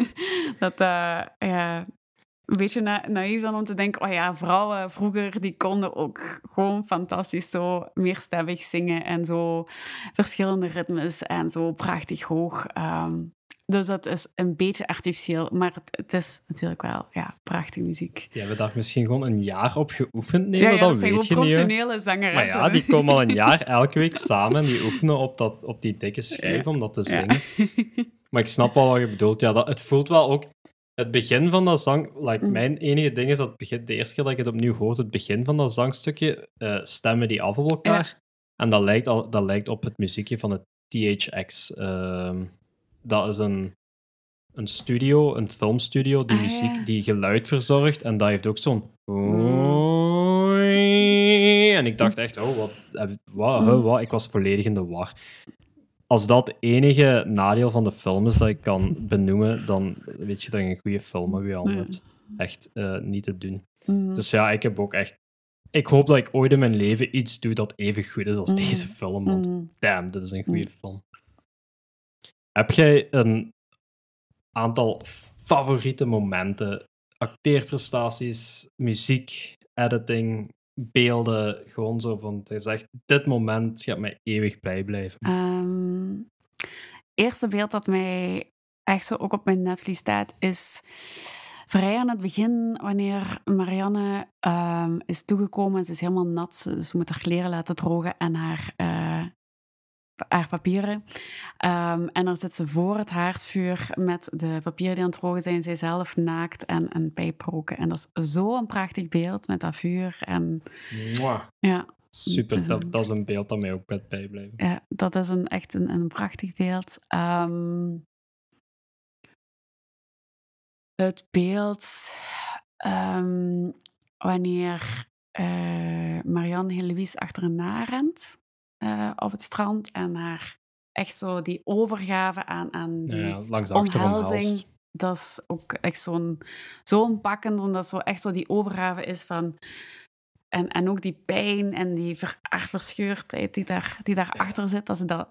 [LAUGHS] dat, eh, ja, een beetje na naïef dan om te denken, oh ja, vrouwen vroeger, die konden ook gewoon fantastisch zo meerstemmig zingen en zo verschillende ritmes en zo prachtig hoog. Ehm, dus dat is een beetje artificieel, maar het, het is natuurlijk wel ja, prachtige muziek. Die hebben daar misschien gewoon een jaar op geoefend, nee, ja, maar ja, dat weet je niet. professionele Maar zangeressen. ja, die komen al een [LAUGHS] jaar elke week samen en die oefenen op, dat, op die dikke schijf Ja. om dat te Ja. zingen. [LAUGHS] Maar ik snap wel wat je bedoelt. Ja, dat, het voelt wel ook... Het begin van dat zang... Like, Mm. Mijn enige ding is dat het begin, de eerste keer dat ik het opnieuw hoorde, het begin van dat zangstukje, eh, stemmen die af op elkaar. En dat lijkt, al, dat lijkt op het muziekje van het THX. ehm, dat is een, een studio, een filmstudio, die Ah, muziek, ja. die geluid verzorgt. En dat heeft ook zo'n... Mm. En ik dacht echt, oh, wat, wat, huh, Mm. wat? Ik was volledig in de war. Als dat het enige nadeel van de film is dat ik kan [LAUGHS] benoemen, dan weet je dat je een goede film je hebt. Echt eh, niet te doen. Mhm. Dus ja, ik heb ook echt... Ik hoop dat ik ooit in mijn leven iets doe dat even goed is als Mm. deze film. Want damn, dit is een goede film. Heb jij een aantal favoriete momenten, acteerprestaties, muziek, editing, beelden, gewoon zo van, je zegt, dit moment gaat mij eeuwig bijblijven. Ehm, eerste beeld dat mij echt zo ook op mijn netvlies staat, is vrij aan het begin, wanneer Marianne ehm, is toegekomen en ze is helemaal nat. Ze, ze moet haar kleren laten drogen en haar, eh, haar papieren. Ehm, en dan zit ze voor het haardvuur met de papieren die aan het roken zijn. Zij zelf naakt en een pijp roken. En dat is zo'n prachtig beeld met dat vuur. En Mwah. ja, Super, Dus, dat, dat is een beeld dat mij ook gaat bijblijven. ja dat is een, echt een, een prachtig beeld. Ehm, het beeld ehm, wanneer eh, Marianne Heloïse achterna rent eh, op het strand en haar echt zo die overgave aan, aan die Ja, langs omhelzing. Dat is ook echt zo'n zo'n pakkend, omdat zo echt zo die overgave is van. En, en ook die pijn en die ver, echt verscheurdheid die, daar, die daarachter zit, dat ze dat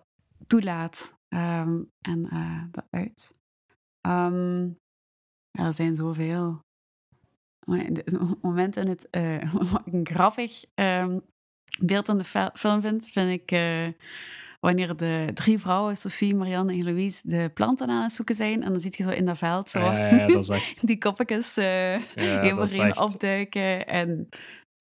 toelaat ehm, en eh, dat uit. Ehm, ja, er zijn zoveel [LAUGHS] momenten in het [LAUGHS] een grappig ehm, beeld in de fi- film vind, vind ik eh, wanneer de drie vrouwen, Sophie, Marianne en Louise, de planten aan het zoeken zijn. En dan zie je zo in dat veld zo Ja, ja, dat is echt... [LAUGHS] die koppetjes eh Ja, dat is echt- opduiken. En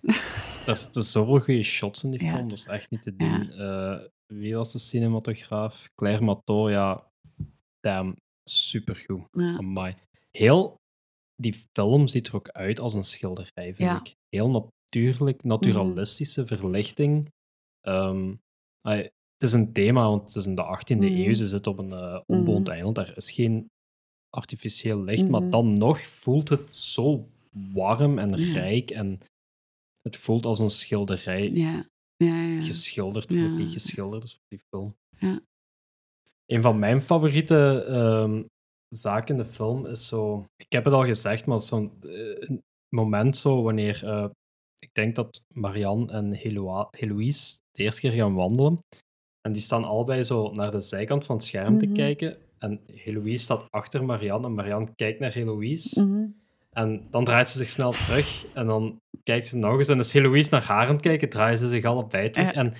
[LAUGHS] Er zitten zoveel goede shots in die film, dat is echt niet te doen. Eh, wie was de cinematograaf? Claire Matot, ja. Damn, supergoed. ja, Amai. Heel, die film ziet er ook uit als een schilderij, vind ik. Heel natuurlijk, naturalistische verlichting. Ehm, het is een thema, want het is in de 18e Mhm. eeuw. Ze zit op een eh, onbewoond Mhm. eiland. Daar is geen artificieel licht, maar Mhm. dan nog voelt het zo warm en rijk. En het voelt als een schilderij ja, ja, ja. geschilderd voor die geschilderd is voor die film. Ja. Een van mijn favoriete ehm, zaken in de film is zo. Ik heb het al gezegd, maar zo'n eh, moment zo wanneer. eh, ik denk dat Marianne en Heloïse de eerste keer gaan wandelen. En die staan allebei zo naar de zijkant van het scherm te Mhm. kijken. En Heloïse staat achter Marianne en Marianne kijkt naar Heloïse. Mhm. En dan draait ze zich snel terug en dan kijkt ze nog eens. En is Heloïse naar haar aan het kijken, draaien ze zich allebei terug. Ja. En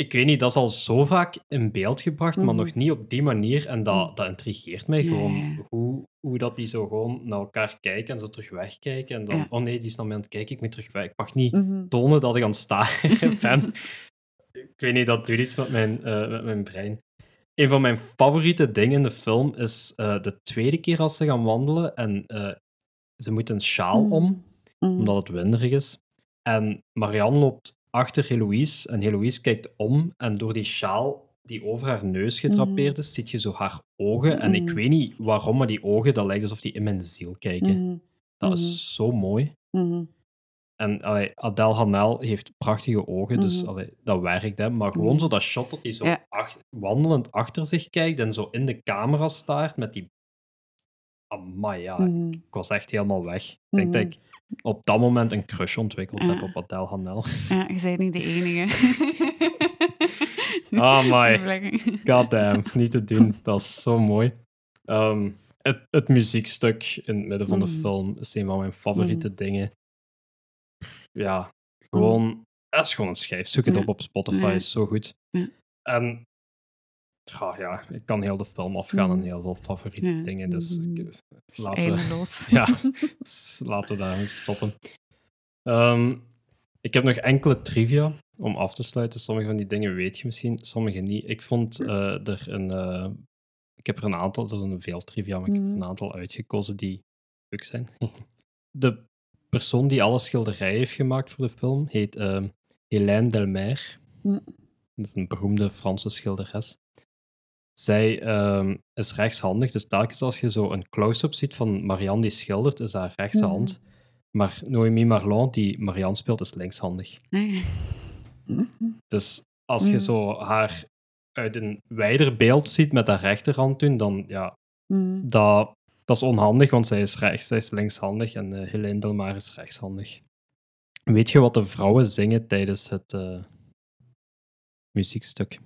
ik weet niet, dat is al zo vaak in beeld gebracht, maar Mhm. nog niet op die manier. En dat, Mhm. dat intrigeert mij Ja, gewoon. ja. Hoe, hoe dat die zo gewoon naar elkaar kijken en zo terug wegkijken. En dan, Ja. oh nee, die is naar mij aan het kijken, ik moet terug weg. Ik mag niet Mhm. tonen dat ik aan het staren [LAUGHS] ben. ik weet niet, dat doet iets met mijn, eh, met mijn brein. Een van mijn favoriete dingen in de film is eh, de tweede keer als ze gaan wandelen en eh, ze moeten een sjaal om Mhm. omdat het winderig is. En Marianne loopt achter Heloïse en Heloïse kijkt om en door die sjaal die over haar neus gedrapeerd is, ziet je zo haar ogen. En ik Mhm. weet niet waarom, maar die ogen, dat lijkt alsof die in mijn ziel kijken. Mhm. Dat Mhm. is zo mooi. Mhm. En allee, Adele Hanel heeft prachtige ogen, dus Mhm. allee, dat werkt. Hè. Maar gewoon Mhm. zo dat shot dat hij zo Ja. ach- wandelend achter zich kijkt en zo in de camera staart met die... Amai, ja. Mhm. Ik was echt helemaal weg. Ik denk dat ik op dat moment een crush ontwikkeld Ja. heb op Adele Hanel. [LAUGHS] Ja, je bent niet de enige. [LAUGHS] My. Vlekken. [LAUGHS] Goddamn, niet te doen. Dat is zo mooi. Ehm, het, het muziekstuk in het midden van de Mhm. film is een van mijn favoriete dingen. Ja, gewoon... Dat is gewoon een schijf. Zoek het Ja. op op Spotify, is zo goed. En... Ja, ja, ik kan heel de film afgaan en Mhm. heel veel favoriete Ja. dingen, dus... ik-. Het is laten we-. [LAUGHS] Ja, dus laten we daarmee stoppen. Ehm, ik heb nog enkele trivia om af te sluiten. Sommige van die dingen weet je misschien, sommige niet. Ik vond eh, er een. eh, ik heb er een aantal, er zijn veel trivia, maar ik heb er een aantal uitgekozen die leuk zijn. [LAUGHS] de persoon die alle schilderijen heeft gemaakt voor de film heet ehm Hélène Delmer. Dat is een beroemde Franse schilderes. Zij ehm, is rechtshandig, dus telkens als je zo een close-up ziet van Marianne die schildert, is haar rechtse Mhm. Maar Noémie Marlon, die Marianne speelt, is linkshandig. Dus als je Mhm. zo haar uit een wijder beeld ziet met haar rechterhand doen, dan ja, Mhm. dat, dat is onhandig, want zij is rechts, zij is linkshandig en uh, Helene Delmar is rechtshandig. Weet je wat de vrouwen zingen tijdens het eh, muziekstuk?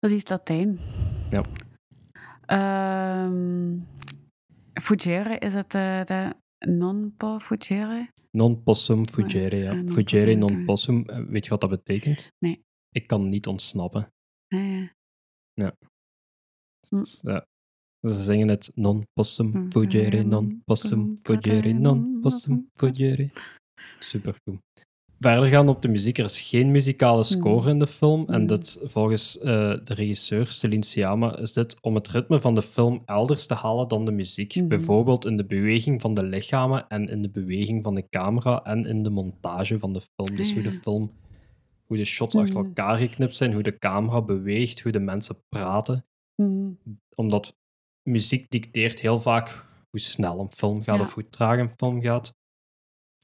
Dat is iets Latijn. Ja. Ehm fugere, is het eh, de non po fugere? Non possum fugere, ja. Ah, non Fugere possum, non possum, eh, weet je wat dat betekent? Nee. Ik kan niet ontsnappen. Ah, ja. Hm. Dus, ja. Ze zingen het non possum Hm, fugere eh, non possum fugere non possum fugere. Supergoed. Verder gaan op de muziek, er is geen muzikale score Mhm. in de film. En Mhm. dit, volgens eh, de regisseur Celine Sciamma is dit om het ritme van de film elders te halen dan de muziek. Mhm. Bijvoorbeeld in de beweging van de lichamen en in de beweging van de camera en in de montage van de film. Dus Ah, hoe de film, hoe de shots achter elkaar geknipt zijn, hoe de camera beweegt, hoe de mensen praten. Omdat muziek dicteert heel vaak hoe snel een film gaat Ja. of hoe traag een film gaat.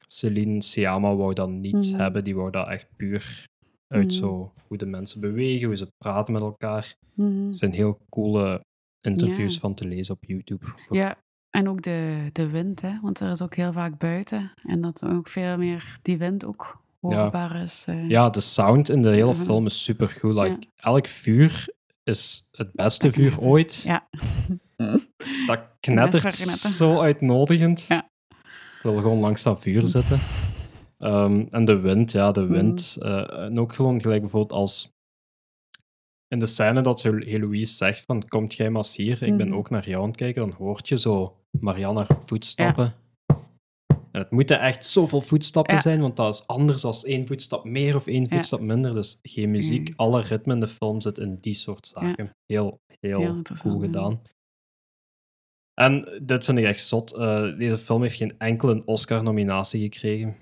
Celine Sciamma wou dat niet Mhm. hebben. Die wou dat echt puur uit Mhm. zo hoe de mensen bewegen, hoe ze praten met elkaar. Mhm. Het zijn heel coole interviews Ja. van te lezen op YouTube. Ja, en ook de, de wind, hè? want er is ook heel vaak buiten. En dat ook veel meer die wind ook hoorbaar is. eh. Ja, de sound in de hele film is super goed. Like. Elk vuur is het beste vuur ooit. Ja. Dat [LAUGHS] knettert zo uitnodigend. Ja. Wil gewoon langs dat vuur zitten. Ehm, en de wind, ja, de wind. eh, en ook gewoon gelijk bijvoorbeeld als in de scène dat Hel- Heloïse zegt van komt jij maar eens hier, ik ben Mhm. ook naar jou aan het kijken, dan hoort je zo Marianne haar voetstappen. En het moeten echt zoveel voetstappen Ja. zijn, want dat is anders dan één voetstap meer of één Ja. voetstap minder. Dus geen muziek, Mhm. alle ritme in de film zit in die soort zaken. Heel, heel, Heel interessant, cool ja. gedaan. En dit vind ik echt zot. eh, deze film heeft geen enkele Oscar-nominatie gekregen.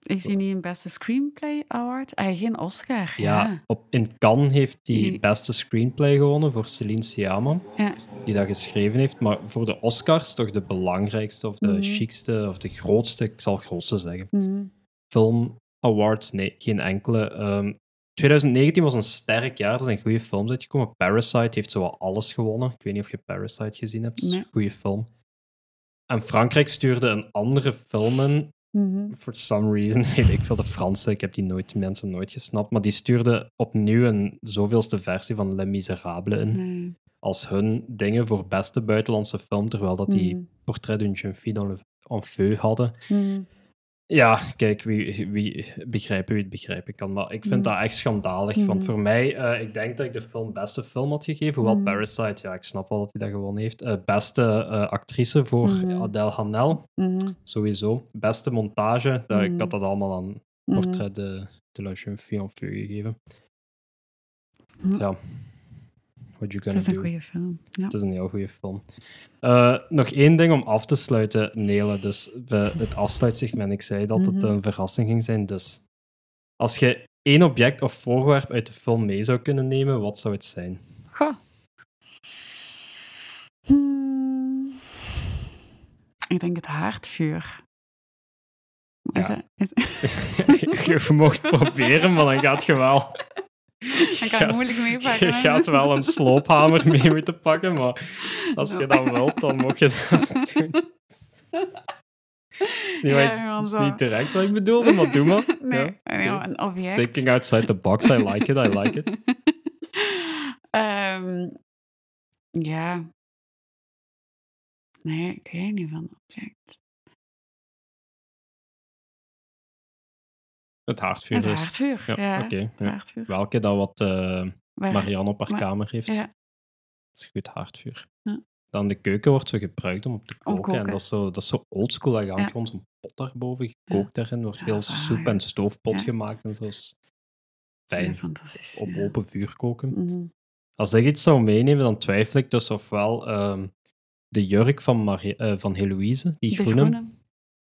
Heeft hij niet een beste screenplay award? Ah, geen Oscar. Ja, Ja. Op, in Cannes heeft hij Die- beste screenplay gewonnen voor Celine Sciamma, Ja. die dat geschreven heeft. Maar voor de Oscars toch de belangrijkste of de Mhm. chicste of de grootste, ik zal grootste zeggen. Mhm. Film Awards, nee, geen enkele. Ehm, 2019 was een sterk jaar, er zijn goede films uitgekomen. Parasite heeft zowel alles gewonnen. Ik weet niet of je Parasite gezien hebt, Nee. een goede film. En Frankrijk stuurde een andere film in, Mhm. for some reason, [LAUGHS] weet ik veel, de Franse, ik heb die nooit, mensen nooit gesnapt, maar die stuurde opnieuw een zoveelste versie van Les Miserables in, Nee. als hun dingen voor beste buitenlandse film, terwijl dat die Mhm. Portrait d'une jeune fille en feu hadden. Mhm. Ja, kijk, wie, wie begrijpen wie het begrijpen kan. Maar ik vind Mhm. dat echt schandalig. Want Mhm. voor mij, eh, ik denk dat ik de film beste film had gegeven. Hoewel Mhm. Parasite, ja, ik snap wel dat hij dat gewonnen heeft. Eh, beste eh, actrice voor Mhm. Adèle Hanel, Mhm. sowieso. Beste montage, ik Mhm. had dat allemaal aan. Portrait de, de la jeune fille en feu gegeven. Ja, what you Het is een goede film. Ja. Het is een heel goede film. Eh, nog één ding om af te sluiten, Nele. Dus het afsluitsegment, ik zei dat het Mhm. een verrassing ging zijn. Dus als je één object of voorwerp uit de film mee zou kunnen nemen, wat zou het zijn? Goh. Hmm. Ik denk het haardvuur. Is Ja. het- is- [LAUGHS] je mocht proberen, maar dan gaat je wel... [LAUGHS] [LAUGHS] Dan kan ik moeilijk meepakken. [LAUGHS] Je gaat wel een sloophamer mee moeten pakken, maar als je dat wilt, dan mag je dat [LAUGHS] doen. Het is niet, Ja, is direct wat ik bedoelde, maar doe maar. Nee, Ja, een object. Thinking outside the box, I like it, I like it. Ehm, ja. Nee, ik weet niet van object. Het haardvuur Het haardvuur. Ja, Ja, haardvuur. Welke dat wat eh, Marianne op haar maar- kamer heeft. Ja. Dat is goed haardvuur. Ja. Dan de keuken wordt zo gebruikt om op te koken. En dat is zo, dat is zo oldschool. Dat hangt gewoon zo'n pot daarboven, gekookt daarin. wordt veel soep en stoofpot gemaakt en zo. is Fijn. Op open vuur koken. Mhm. Als ik iets zou meenemen, dan twijfel ik dus ofwel ehm, de jurk van, Marie, eh, van Heloïse, die groene, groene.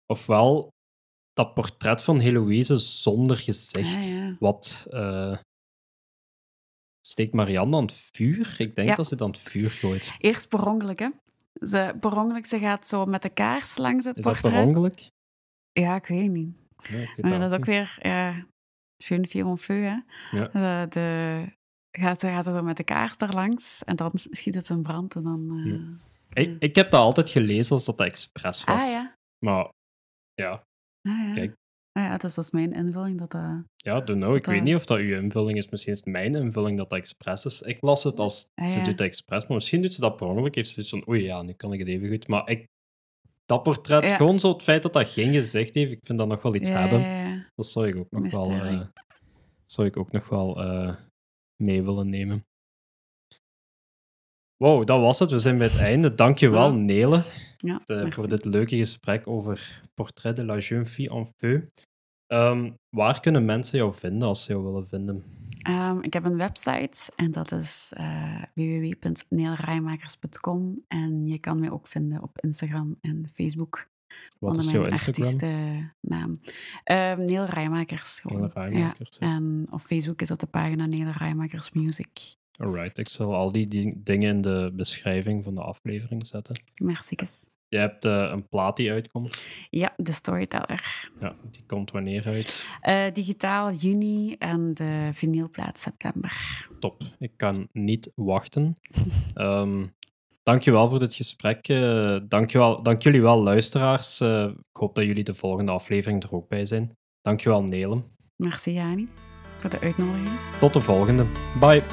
ofwel dat portret van Heloïse zonder gezicht. Ah, ja. Wat eh, steekt Marianne aan het vuur? Ik denk Ja. dat ze het aan het vuur gooit. Eerst per ongeluk, hè. Ze, per ongeluk, ze gaat zo met de kaars langs het Is dat portret. per ongeluk? Ja, ik weet niet. Nee, ik weet Maar dat is ook weer... Ja, Jeune en feu, hè. Ja. De, de, gaat, gaat er zo met de kaars daar langs en dan schiet het in brand en dan... eh. Ik, ik heb dat altijd gelezen als dat dat expres was. Ah ja. Maar ja, Ah, ja. Kijk. Ah, ja, dus dat is mijn invulling. Dat, eh, ja don't know. Ik weet niet of dat uw invulling is. Misschien is het mijn invulling dat dat expres is. Ik las het als Ah, ze doet dat expres, maar misschien doet ze dat per ongeluk. Heeft ze zoiets van, oei ja, nu kan ik het even goed. Maar ik, dat portret, Ja. gewoon zo het feit dat dat geen gezicht heeft, ik vind dat nog wel iets hebben. Dat zou ik ook nog wel, eh, zou ik ook nog wel eh, mee willen nemen. Wow, dat was het. We zijn bij het einde. Dankjewel, Ja. Nele, Ja, eh, voor dit leuke gesprek over Portrait de la jeune fille en feu. Ehm, waar kunnen mensen jou vinden als ze jou willen vinden? Ehm, ik heb een website en dat is uh, www.neelrijmakers.com. En je kan mij ook vinden op Instagram en Facebook. Wat is jouw Instagram? naam. Uh, Neel Rijmakers. Neel Rijmakers. Ja. En op Facebook is dat de pagina Neel Rijmakers Music. Alright, ik zal al die dingen in de beschrijving van de aflevering zetten. Merci. Je hebt uh, een plaat die uitkomt. Ja, de Storyteller. Ja, die komt wanneer uit? Uh, digitaal juni en de vinylplaat september. Top, ik kan niet wachten. um, [LAUGHS] dankjewel voor dit gesprek. Uh, dankjewel, dank jullie wel, luisteraars. ik hoop dat jullie de volgende aflevering er ook bij zijn. Dankjewel, Nelem. Merci, Jani, voor de uitnodiging. Tot de volgende. Bye.